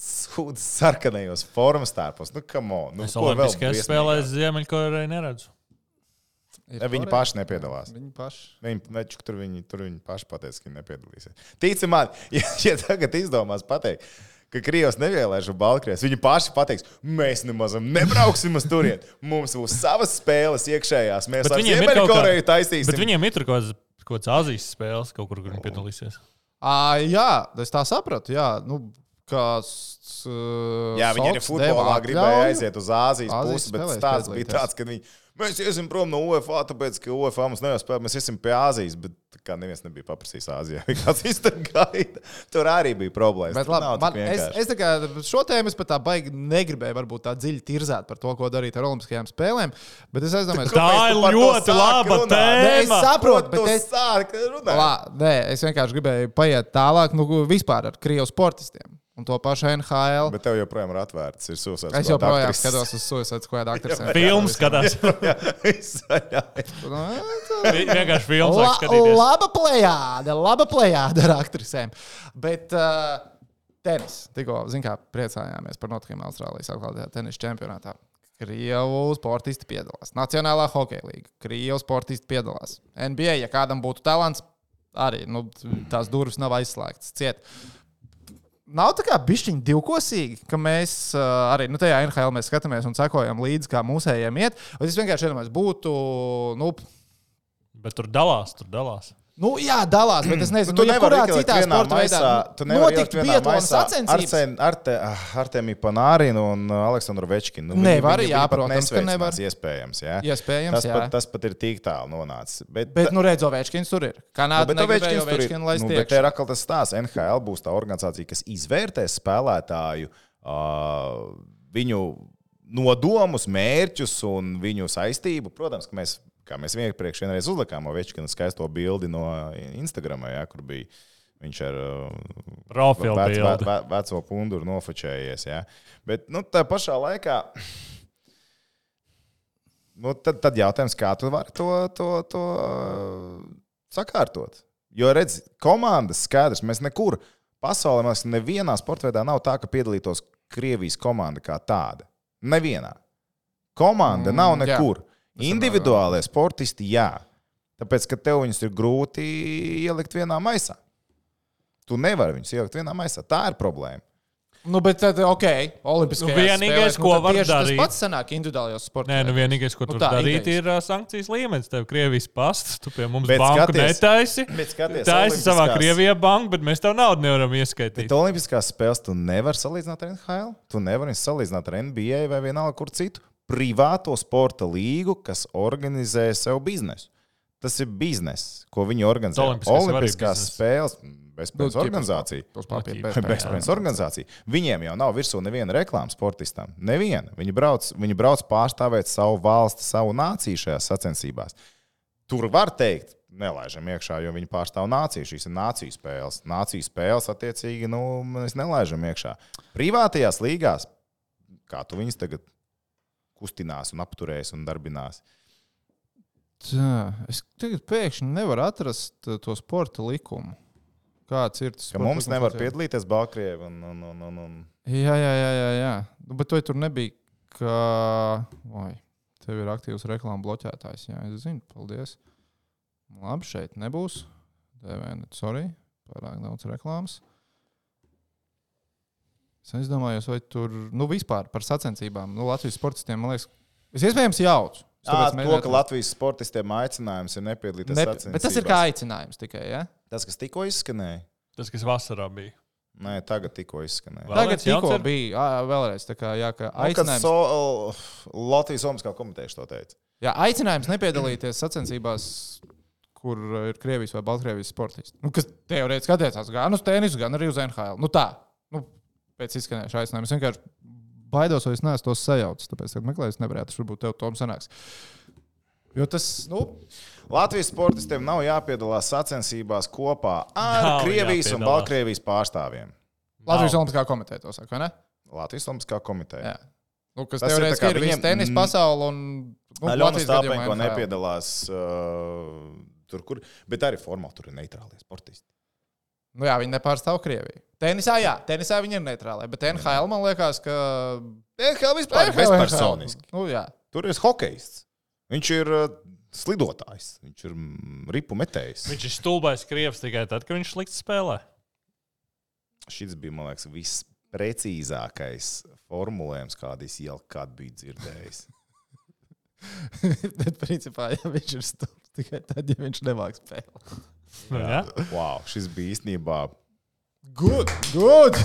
sūdzes sarkanajos formas tērpos. Nu, on, nu, es Olimpiskajās spēlēs Ziemeļkorejā neredzu. Ir viņi korē? paši nepiedalās. Viņi paši. Viņi, več, tur, viņi, tur viņi paši pateica, ka viņi nepiedalīsies. Tici man, (laughs) ja, ja tagad izdomās pateikt, ka Krievijas nevēlēs uz Baltkrievijas, viņi paši pateiks, mēs nemaz nebrauksim uz turieni. Mums būs savas spēles iekšējās. Mēs ar Ziemeļkoreju taisīsim. Bet viņiem ir kaut kādas, kaut kādas Azijas spēles, kaut kur, kur viņi piedalīsies. À, jā, es tā sapratu. Jā, nu, kas, uh, jā viņi arī futbolā gribēja aiziet uz Āzijas, Āzijas pusi, bet stāsts bija tāds, ka viņi Mēs iesim prom no UFO, tāpēc, ka UFO mums neuzspēlē. Mēs iesim pie Āzijas, bet kā neviens nebija paprasījis Āzijā. (laughs) Kāds gaida. Tur arī bija problēmas. Bet, labi, man, es, es kā, šo tēmu es pat tā baigi negribēju, varbūt tā dziļi tirzēt par to, ko darīt ar Olimpiskajām spēlēm. Bet es aizdomājos, ka tā ir ļoti laba tēma. Es saprotu, bet es, la, nē, es vienkārši gribēju paiet tālāk, nu, vispār ar Krievijas sportistiem un to pašu NHL. Bet tev joprojām ir atvērts. Ir es joprojām aktris. skatos uz Suicide Squad (laughs) aktrisiem. Filmu skatās. (laughs) Vienkārši filmu La, skatīties. Laba plējāde, laba plējāde ar aktrisēm. Bet uh, tenis. Tikko, zin kā, priecājāmies par notikumiem Austrālijas atklātajā tenisa čempionātā. Krievu sportisti piedalās. Nacionālā hokeja līnija. Krievu sportisti piedalās. NBA, ja kādam būtu talants, arī nu, tās durvis nav aizslēgtas. Ciet. Nav tā kā bišķiņa divkosīgi, ka mēs uh, arī nu, tajā NHL mēs skatāmies un sekojam līdzi, kā mūsējiem iet. Es vienkārši iedomājos, būtu. Nu, Bet tur dalās, tur dalās. Nu, jā, dalās, bet es nezinu, nu, nu, kurā citā sporta veidā notiktu biatlona sacensības. Arte, Artemija Panārina un uh, Aleksandru Večkinu. Nu, nevar, jā, protams, ka nevar. Iespējams, jā. Iespējams, tas, jā. Pat, tas pat ir tik tālu nonācis. Bet, bet nu, redz, Ovečkins tur ir. Kanāda nu, Ovečkins tur ir. Nu, bet te ir atkal tas stāsts. NHL būs tā organizācija, kas izvērtēs spēlētāju uh, viņu nodomus, mērķus un viņu saistību. Protams, ka mēs Kā mēs iepriekš vienreiz uzlikām Ovečkina skaisto bildi no Instagram, ja, kur bija viņš ar uh, vec, ve, ve, veco punduru nofočējies. Ja. Bet nu, tā pašā laikā. Nu, tad, tad jautājums, kā tu vari to, to, to uh, sakārtot? Jo, redz, komandas skaidrs, mēs nekur pasaulē, mēs nevienā sporta veidā nav tā, ka piedalītos Krievijas komanda kā tāda. Nevienā. Komanda mm, nav nekur. Jā. Individuālie sportisti, jā. Tāpēc, ka tev viņus ir grūti ielikt vienā maisā. Tu nevari viņus ielikt vienā maisā. Tā ir problēma. Nu, bet tad, ok, Olimpiskajās Nu, vienīgais, spēlēs, ko tad var darīt- Tas pats sanāk individuālajos sportos. Nē, nu vienīgais, ko Nu tu vari darīt, idejas. ir uh, sankcijas līmenis. Tev Krievijas pasts, tu pie mums Bet banku skaties- netaisi. skaties, Taisi savā Olimpiskās- Krievijā banku, bet mēs tev naudu nevaram ieskaitīt. Bet Olimpiskās spēles tu nevari salīdzināt ar NHL. Tu nevari salīdzināt ar NBA vai vienalga kur citu privāto sporta līgu, kas organizē sev biznesu. Tas ir bizness, ko viņi organizē. Olimpiskās Olimpiskās spēles, bezpējas Nu, organizācija. Nu, bezpējas. Organizācija. Viņiem jau nav virsū neviena reklāmas sportistam. Neviena. Viņi brauc, viņi brauc pārstāvēt savu valsti, savu nāciju šajās sacensībās. Tur var teikt, nelaižam iekšā, jo viņi pārstāv nāciju. Šīs ir nāciju spēles. Nāciju spēles, attiecīgi, nu, mēs nelaižam iekšā. Privātajās līgās, kā tu viņus tagad kustinās un apturēs un darbinās. Tā, es tagad pēkšņi nevaru atrast uh, to sporta likumu. Kāds ir tas? Ka mums nevar piedalīties Baltkrievijā. Un, un, un, un, un. Jā, jā, jā, jā. jā. Nu, bet tur nebija, ka. Oi, tev ir aktīvs reklāmas bloķētājs. Jā, es zinu, paldies. Labi, šeit nebūs. DVN, sorry, pārāk daudz reklāmas. Es aizdomājos, vai tur nu, vispār par sacensībām, nu, Latvijas sportistiem, man liekas, es iespējams jaucu. À, to, ka. Latvijas sportistiem aicinājums ir nepiedalīties Ne, sacensībās. bet tas ir kā aicinājums tikai. Ja? Tas, kas tikko izskanēja. Tas, kas vasarā bija. Nē, tagad tikko izskanēja. Tagad tikko bija ā, vēlreiz tā kā, jā, ka Nu, aicinājums, so, Latvijas Olimpiskā komiteja to teica. jā, aicinājums nepiedalīties sacensībās, kur ir Krievijas vai Baltkrievijas sportisti. Nu, kas teorētiski attiecās gan uz tenisu, gan arī uz NHL. Nu, tā, nu, pēc izskanējuša aicinājuma. Es vienkārši baidos, vai es neesmu tos sajaucis. Tāpēc, kad meklēju, es nevarētu. Varbūt tev tom sanāks. Jo tas, nu, Latvijas sportistiem nav jāpiedalās sacensībās kopā ar Nav Krievijas un jāpiedalās. Baltkrievijas pārstāvjiem. Latvijas. Olimpiskā komiteja to saka, vai ne? Latvijas Olimpiskā komiteja. Jā. Nu, kas Tas ir kā viņiem- tenis pasaule un nu, Latvijas Stāpenko NHL. nepiedalās uh, tur, kur. Bet arī formāli tur ir neitrālie sportisti. Nu, jā, viņi nepārstāv Krieviju. Tenisā, jā, tenisā viņi ir neitrāli. Bet NHL man liekas, ka. NHL vispār ir bezpersoniski. Nu, jā. Tur ir hokejists. Viņš ir uh, slidotājs. Viņš ir mm, ripu metējs. Viņš ir stulbais krievs tikai tad, kad viņš slikti spēlē. Šis bija, man liekas, visprecīzākais formulējums, kādu es jau kādu biju dzirdējis. (laughs) Bet, principā, ja viņš ir stulbs tikai tad, ja viņš nemāk spēlēt. Nu, jā. Wow, šis bija īstenībā. Good, good!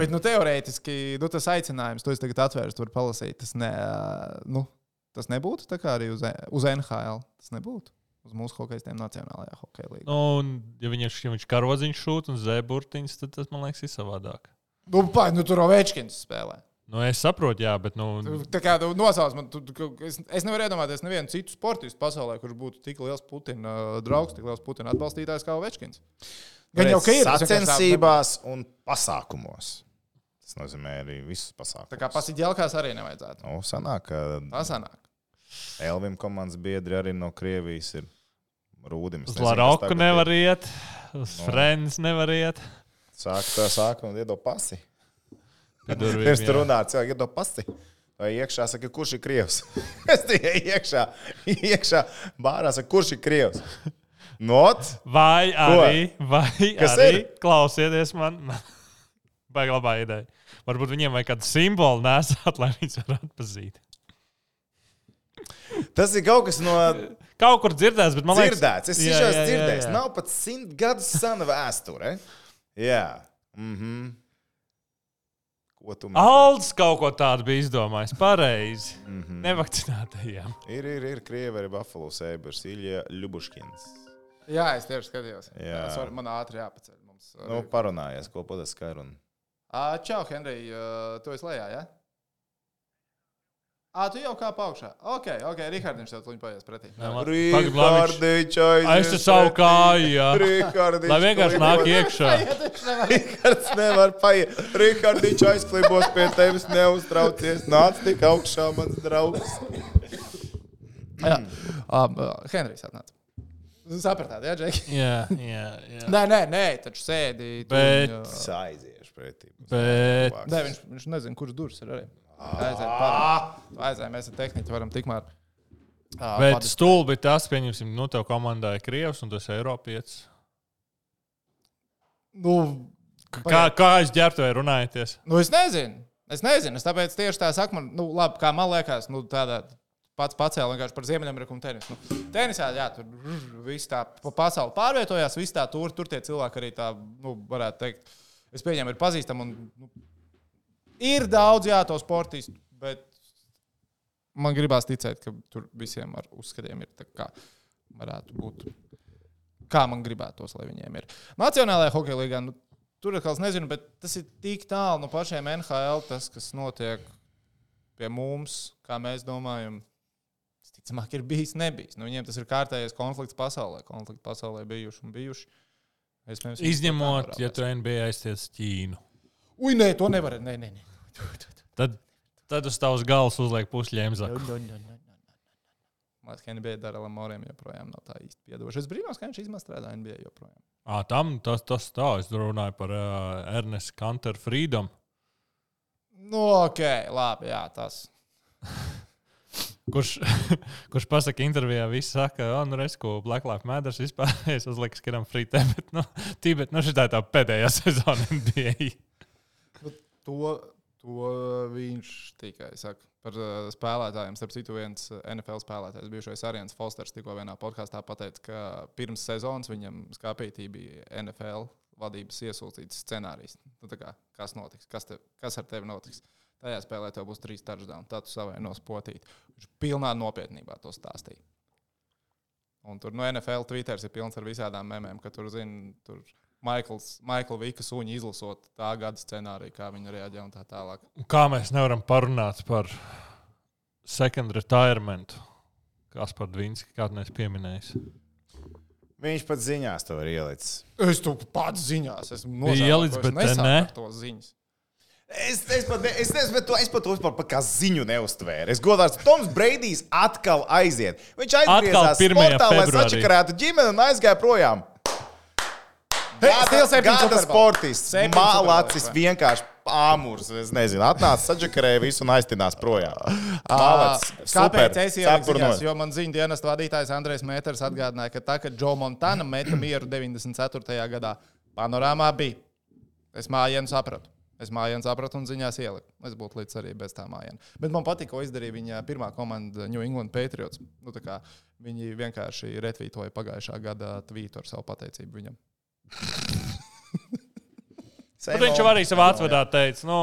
Bet, nu, teorētiski, nu, tas aicinājums, to es tagad atvērstu, var palasīt. Tas, ne, nu, tas nebūtu tā kā arī uz, uz NHL. Tas nebūtu uz mūsu hokeistiem Nacionālajā hokeja līnijā. Nu, un, ja viņš, ja viņš karodziņš šūt un zēburtiņš, tad tas man liekas ir savādāk. Nu, pā, nu, tur Ovečkins spēlē. Nu, es saprotu, jā, bet nu, Tā kā tu nosauc man, tu, tu, es, es nevaru iedomāties nevienu citu sportistu pasaulē, kurš būtu tik liels Putina uh, draugs, tik liels Putina atbalstītājs kā Ovečkins. Gan jau, ka ir. tā- Sacensībās un pasākumos. Tas nozīmē arī visus Tā pasākumus. kā pasiģēlkās arī nevajadzētu. Nu, sanāk, ka Tā sanāk. Elvim komandas biedri arī no Krievijas ir rūdim. Es uz Laroku nevar iet, uz Friends nevar iet. Sāk tā sāk un iedod pasi. Pirms (laughs) jā. runā, cilvēki iedod pasi. Vai iekšā saka, kurš ir krievs? (laughs) es tikai iekšā, iekšā bārā saku, kurš ir krievs? Not? Vai arī, vai Kas arī ir? klausieties man, (laughs) baigi labā ideja. Varbūt viņiem vajag kādu simbolu nesāt, lai viņus varētu atpazīt. Tas ir kaut kas no Kaut kur dzirdēts, bet man liekas, dzirdēts. Es jau esmu dzirdējis. Nav pat simt gadus sena vēsture. Jā. Mhm. Ko tu meklē? Aldis kaut ko tādu bija izdomājis. Pareizi. Mhm. Nevakcinētajiem. Ir, ir, ir krievi arī Buffalo Sabres, Ilja Ļubuškins. Jā, es tieši skatījos. Jā. Sorry, man ātri jāpaceļ. Mums, Nu, parunājies, ko padas Skairun. Ā, Čau, Henrij, tu esi lejā, jā? Ja? Ā, tu jau kā paugšā. Ok, ok, Rihardiņš tev tuliņ paies pretī. Rihardiņš Es te savu kāju, jā. Rihardiņš. Lai vienkārši nāk iekšā. (laughs) Rihards nevar paiet. Rihardiņš aizklibos pie tevis, neuztraucies. Nāc tik augšā, mans draugs. Jā, um, Henrijs atnāca. Sapratāt, jā, Džeki? Jā, jā, jā. (laughs) Nē, nē, nē, taču sēdi. Bet- Es aiziešu pretī. Bet- Nē, viņš, viņš nezina, kurš durvis ir arī. Aiziet, parādi. Aizēj, mēs ar tehniku varam tikmēr. ā, Bet padis- stulbi tas, pieņemsim, nu, tev komandā ir Krievs un tas ir Eiropietis. Nu, Kā, kā es ģērbtuvēju runājaties? nu, es nezinu. Es nezinu. Es tāpēc tieši tā saku, man, nu, labi, kā man liekas, nu, tādā pats pacēla vienkārši par Ziemeļameriku tenisu. Nu, tenisā, jā, tur viss tā pa pasauli pārvietojās, viss tā tur, tur tie cilvēki arī tā, nu, varētu teikt, es pieņemu, ir pazīstami. Un, nu, ir daudz, jā, to sportistu, bet man gribās ticēt, ka tur visiem ar uzskatiem ir kā varētu būt. Kā man gribētos, lai viņiem ir. Nacionālajā hokeja līgā, nu, tur atkal es nezinu, bet tas ir tik tālu no pašiem NHL, tas, kas notiek pie mums, kā mēs domājam. Ticamāk, ir bijis, nebijis. Nu, viņiem tas ir kārtējais konflikts pasaulē. Konflikti pasaulē bijuši un bijuši. Iespējams, Izņemot, ja tu NBA aizties Ķīnu. Ui, nē, to nevar. Nē, nē, nē. Tad, tad uz tavas galvas uzliek pusļēmza. Liekas, ka NBA dara Lamoriem joprojām nav tā īsti piedošana. Es brīnos, ka viņš īstenībā strādā NBA joprojām. À, tam tas, tas tā, es runāju par uh, Ernestu Kanteru Freedom. Nu, ok, labi, jā, tas. (laughs) Kurš, (laughs) kurš pasakā intervijā, visi saka, ka, nu, redz, ko Black Lives Matter vispār (laughs) es uzliku, ka ir free time, bet, nu, tībet, nu, šī tā ir tā pēdējā sezona NBA. To, to viņš tikai saka par uh, spēlētājiem. Starp citu, viens uh, NFL spēlētājs, bijušais Arians Fosters, tikko vienā podkāstā pateica, ka pirms sezonas viņam skāpītī bija NFL vadības iesūtīts scenārijs. Nu, kā, kas notiks? Kas, te, kas ar tevi notiks? Tajā spēlē tev būs trīs touchdowns, tad tu savai nospotīt. Viņš pilnā nopietnībā to stāstīja. Un tur no NFL Twitter ir pilns ar visādām memēm, ka tur zina, tur Maikls, Maikla Vika suņi izlasot tā gada scenāriju, kā viņi reaģē un tā tālāk. Kā mēs nevaram parunāt par second retirement? Kas par Dvīnski, kādu mēs pieminējis? Viņš pat ziņās to var ielikt. Es to pats ziņās, esmu ielicis, bet te ne. to ziņas. Es, es pat ne- es nezinu, bet to es pat to vispār kā ziņu neuztvēru. Es godāju, Toms Breidijs atkal aiziet. Viņš Atkal aizgājās 1. sportā, lai sačakarētu ģimeni un aizgāja projām. Gada- Gada Super sportists, Super Bowl, vienkārši āmurs. Es nezinu, atnāca sačakarēja visu un aiztinās projām. (laughs) Mālacis, Ah, Kāpēc es ziņās? Jo man ziņu dienas vadītājs Andrēs Mēters atgādināja, ka tā, kad Džo Montana meta mieru 94. gadā, panorāmā bija. Es mājienu sapratu. Es mājienu sapratu un ziņās ieliku. Es būtu līdz arī bez tā mājiņa. Bet man patīk, ko izdarīja viņa pirmā komanda New England Patriots. Nu, viņi vienkārši retvītoja pagājušā gada tvītu ar savu pateicību viņam. (laughs) Tur viņš jau arī savā atvadā teica, nu,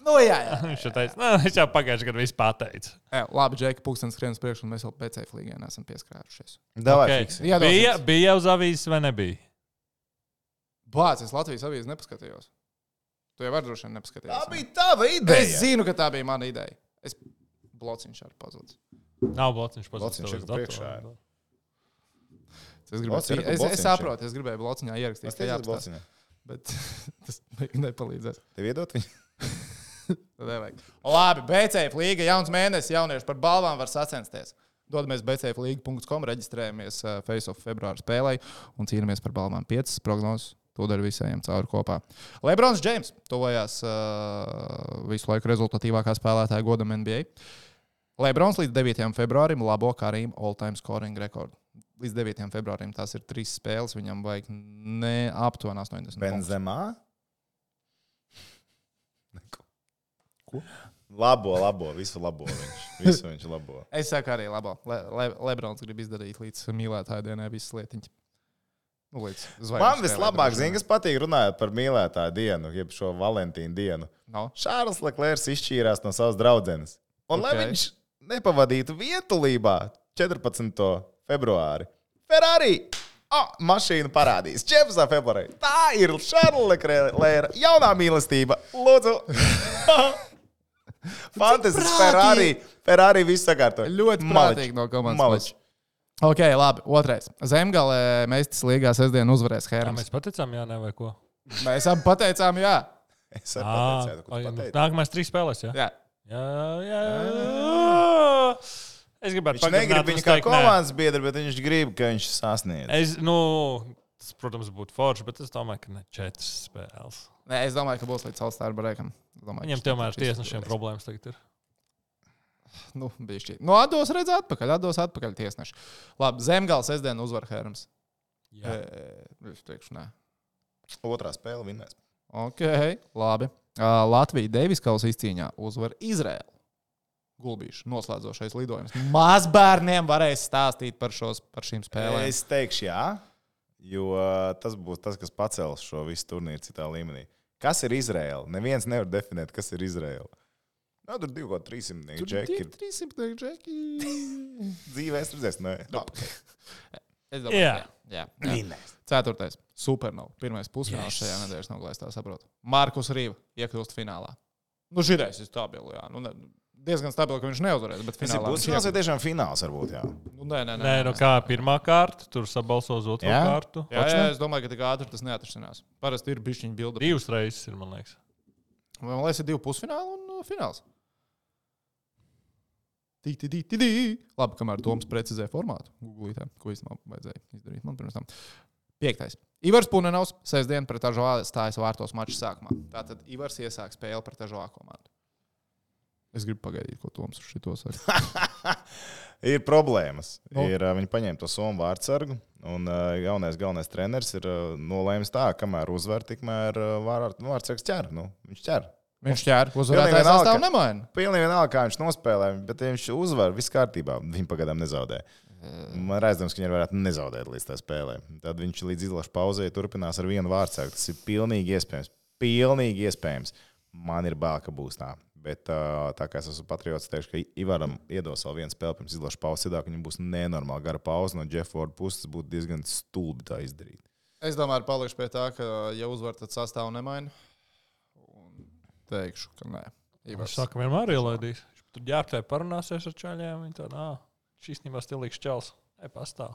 Nu, jā, jā. (laughs) viņš jau teica, nu, viņš jau pagājušajā gadā viss pateica. jā labi, Džeki, pūkstens skrien uz priekšu, un mēs vēl pēc ceļā neesam pieskārušies. Davai, Okay. Jā, Bija, bija uz avīzes vai nebija? Bācis, es Latvijas avīzes nepaskatījos. Tu jau vari droši vien Tā nepaskatīties. bija tava Es ideja. zinu, ka tā bija mana ideja. Es blociņš ar pazudis. Nav blociņš Blociņš ir priekšā. Es, gribēju, ka es, es ir. saprotu, es gribēju blociņā ierakstīt, Es ka blociņā. Bet (laughs) tas nepalīdzēs. Tev iedot viņu? (laughs) Labi, BCF līga, jauns mēnesis, jaunieši par balvām var sacensties. Dodamies bcflīga.com, reģistrējamies uh, Face-off februāra spēlē un cīnāmies par balvām. Piecas prognozes. To dara visiem cauri kopā. Lebrons Džeims tuvojās uh, visu laiku rezultatīvākā spēlētāja godam NBA. Lebrons līdz 9. februārim labo Karim all-time scoring rekordu. Līdz 9. februārim tās ir trīs spēles. Viņam vajag ne aptuveni 80. punktus. Benzemā? (laughs) Ko? Labo, labo, visu labo viņš. Visu viņš labo. (laughs) Es saku arī labo. Le, Le, Lebrons grib izdarīt līdz mīlētāju dienai visas lietiņas. Nu, Man vislabāk zina, kas patīk runājot par mīlētāju dienu, jeb šo Valentīnu dienu. No. Šārls Leclerc izšķīrās no savas draudzenes. Un, lai Ok. viņš nepavadītu vientulībā 14. Februāri, Ferrari oh, mašīnu parādīs 14. februārī. Tā ir Šārla Leclerc jaunā mīlestība. Lūdzu! (laughs) Prātīgi. Ferrari. Ferrari viss sakārto. Ļoti prātīgi no komandas. Puses. Ok, labi. Otrais. Zemgale Mēstis līgā sestdien uzvarēs Jā, Hermas. mēs pateicām, jā, ne vai ko. Mēs abi pateicām, jā. Es arī pateicu, tu nu, pateici. Nākamais trīs spēlēs, jā. jā. Jā, jā, jā. Es gribētu Viņš negrib viņu kā komandas biedru, bet viņš grib, ka viņš sasniedz. Es, nu, Tas, protams, būtu forši, bet es domāju, ka ne četras spēles. Nē, es domāju, ka būs līdz. Es domāju, Viņam ka tomēr šis tiesnešiem problēmas tagad ir. Nu, bija šķiet. No atdos redzēt, atpakaļ. Atdos atpakaļ tiesneši. Labi, Zemgals sestdien uzvar Hērams. Jā. Es teikšu, nē. Otrā spēle vinnēs. Ok, labi. Uh, Latvija Deiviskaus izcīņā uzvar Izraēlu. Gulbīšu noslēdzošais lidojums. Mazbērniem varēs stāstīt par, šos, par šīm spēlēm. Es teikšu, jā, jo tas būs tas, kas pacels šo visu turnīru citā līmenī. Kas ir Izraela? Neviens nevar definēt, kas ir Izraela. Jā, tur divi kaut 300 Tur džeki. ir 300 džeki. (laughs) Dzīvē es redzēšu, ne? Es domāju, Jā. jā. jā, jā. Ceturtais. Supernova. Pirmais pusfināls Yes. šajā nedēļas nogalē, tā saprotu. Markus Rīva iekļūst finālā. Nu, šitais ir stabils. Jā. Nu, ne, diezgan stabils, ka viņš neuzvarēs. Bet Tas ir finālā viņš pusfināls vai tiešām fināls varbūt, jā. Nu, nē, nē, nē, Nē, nu kā pirmā kārta, tur sabalso uz otro Jā? kārtu. Jā, jā, es domāju, ka tik ātri tas neatrisinās. Parasti ir bišķiņa bilde. Divas reizes ir, man liekas. Man liekas, ir divi pusfināli un uh, fināls. Tī, tī, tī, tī. Labi, kamēr Toms precizē formātu, Google, ko īstenībā vajadzēja izdarīt. Man pirms tam. Piektais. Ivars Punenovs sestdien pret Ažoā stājas vārtos mača sākumā. Tātad Ivars iesāk spēli pret Ažoā komandu. Es gribu pagaidīt, ko Toms uz šito saka. (laughs) Ir problēmas. Nu? Ir, viņi paņēma to somu vārdsargu, un jaunais galvenais treneris ir nolēmis tā, kamēr uzvar, tikmēr vār- vārdsargs ķer. Nu, viņš ķer. Viņš ķēra uzvarētājs vienalga, sastāvu nemaina. Pilnīgi vienalga, kā viņš nospēlē, bet ja viņš uzvar, viss kārtībā. Viņa pagaidām nezaudē. Man ir aizdoms, ka viņi varētu nezaudēt līdz tā spēlē. Tad viņš līdz izlaša pauzē turpinās ar vienu vārdsargu. Tas ir pilnīgi iespējams. Pilnīgi iespējams. Man ir bail, ka būs tā. Bet tā kā es esmu patriots, teikšu, ka Ivaram iedos vēl vienu spēli pirms izlaša pauzes. Citādi viņam būs nenormāli gara pauze no Jeffa Forda puses. Būtu diezgan stulbi tā izdarīt. Es domāju, palikšu pie tā, ka, ja uzvar, tad sastāvu nemaina. Un teikšu, ka nē. Viņš Ivars. saka, vienmēr ielaidīs. Viņš Tur ģērbtē parunāsies ar čaļiem. Viņi tādu, ah, šis īstenībā stilīgs čels. Ej, pastāv.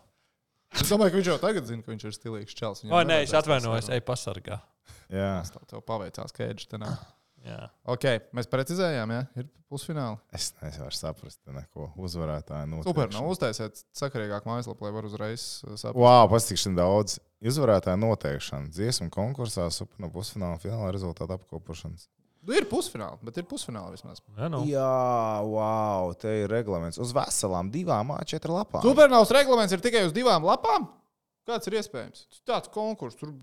Es domāju, ka viņš jau tagad zina, ka viņš ir stilīgs čels. Viņam Vai nē, es atvainojos, tas ej, pasargā. Jā, Tev, tev paveicās, ka ēdži te nav. Jā. Ok, mēs precizējām, ja ir pusfināli. es nevaru saprast, neko uzvarētāju. noteikšanu. Super, nav uztaisiet sakarīgāk mājaslapu, lai var uzreiz uh, saprast. Wow, pastīkšana daudz. Uzvarētāja noteikšana, dziesmu konkursā, super no pusfināla, fināla rezultātu apkopošanas. Nu, ir pusfināli, bet ir pusfināli vismaz. Jā, nu. Jā, wow, te ir reglaments. Uz veselām divām, četrām lapām. Supernovs reglaments ir tikai uz divām lapām. Kāds ir iespējams? Tāds konkurss tur.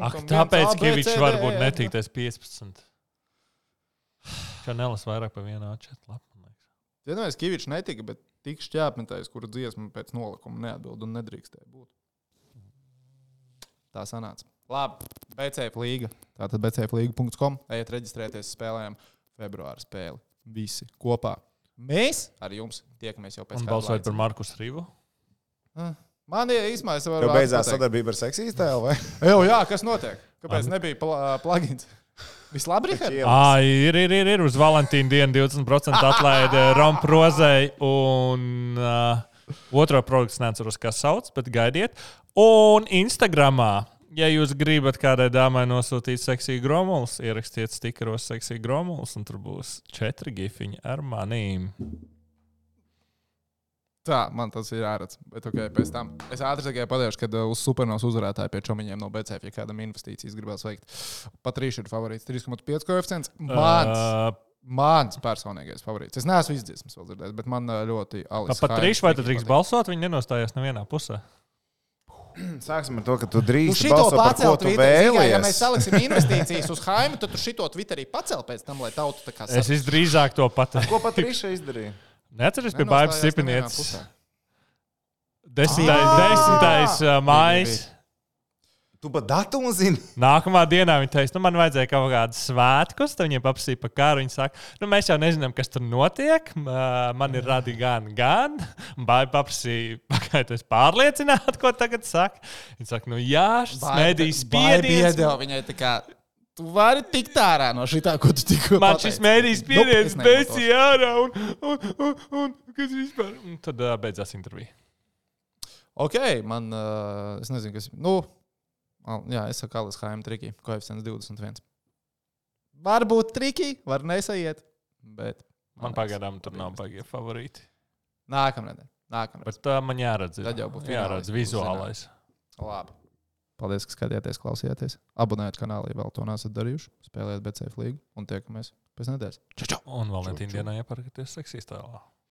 Ak, tāpēc, viens, A, ka B, viņš C, D, varbūt E, F. netikties 15. Kā nelas vairāk par vienu A4 lapu. man liekas. Vienmēr Kavičs netika, bet tik šķēpmetais, kuru dziesmu pēc nolikuma neatbild un nedrīkstēja būt. Tā sanāca. Labi, BCF līga. Tātad BCFlīga.com. Ejiet reģistrēties spēlēm februāra spēli. Visi kopā. Mēs ar jums tiekamies jau pēc kāda balsojot par Markus Rīvu. Ah, Man ir īstenībā, es varu Tev beidzās pateikt. sadarbība ar seksīs tēlu, vai? (laughs) Jā, jā, kas notiek? Kāpēc nebija pla plugins? Viss labi, Rihard? Ah, ir, ir, ir, ir uz Valentīna dienu 20% atlaide Romprozei un uh, otro produktu neatceros, kā sauc, bet gaidiet. Un Instagramā, ja jūs gribat kādai dāmai nosūtīt seksiju gromulus, ierakstiet stikeros seksiju gromulus, un tur būs četri gifiņi ar manīm. Tā, man tas ir ārāds. Bet, okay, pēc tam es ātri tikai pateikšu, ka uh, uz supernovas uzvarētāju pie čomiņiem no BCF, ja kādam investīcijas gribēs veikt. Pat rīš ir favorīts 3,5 koeficients. Mans, uh, mans personīgais favorīts. Es neesmu izdziesmas vēl dzirdējis, bet man uh, ļoti alis. pat trīs vai tad drīkst balsot, viņi nenostājās nevienā pusē. Sāksim ar to, ka tu Nu, drīkst šito balsot par ko tu Twitterī. Ja vēlies. mēs saliksim investīcijas uz Haimu, tad tu šito Twitterī pacel pēc tam, lai tauta tā kā Es visdrīzāk to pateicu. Ko pat Rīša izdarīja? Neatceries pie sipinieces. pusē. Desmitais, Ah! desmitais uh, mājas. Tu pat datumu zini? Nākamā dienā viņi teica, nu, man vajadzēja kaut kādu svētkus. Tad viņiem paprasīja par kāru. Viņi saka, nu, mēs jau nezinām, kas tur notiek. Ā, Man ir radi gan, gan. Bāja paprasīja, (laughs) pagaidiet, pārliecināt, ko tagad saka. Viņi saka, nu, jā, šis mēdījis spiediens. Viņai tā kā. Tu vari tikt ārā no šī tā, ko tu tikko Man pateici. šis mēdījis es neizmantošu. beidzot ārā. Un, un, un, un, kas vispār? Un tad uh, beidzās intervija. Ok, man, uh, es nezinu, kas. Nu, jā, es saku, Alis Haim, triki, koeficients 21. Varbūt triki, var nesaiet, bet. Man pagaidām tur nav baigi favorīti. Nākamnedēļ. Nākamnedēļ. Bet uh, man jāredz, ir. Tad jau būs jāredz vizuālais. Labi. Paldies, ka skatījāties, klausījāties. Abonējiet kanālā, ja vēl to nesat darījuši. Spēlējiet BCF līgu un tiekamies pēc nedēļas. Čau, čau! Un Valentīna dienā iepērkaties seksīs tēlā.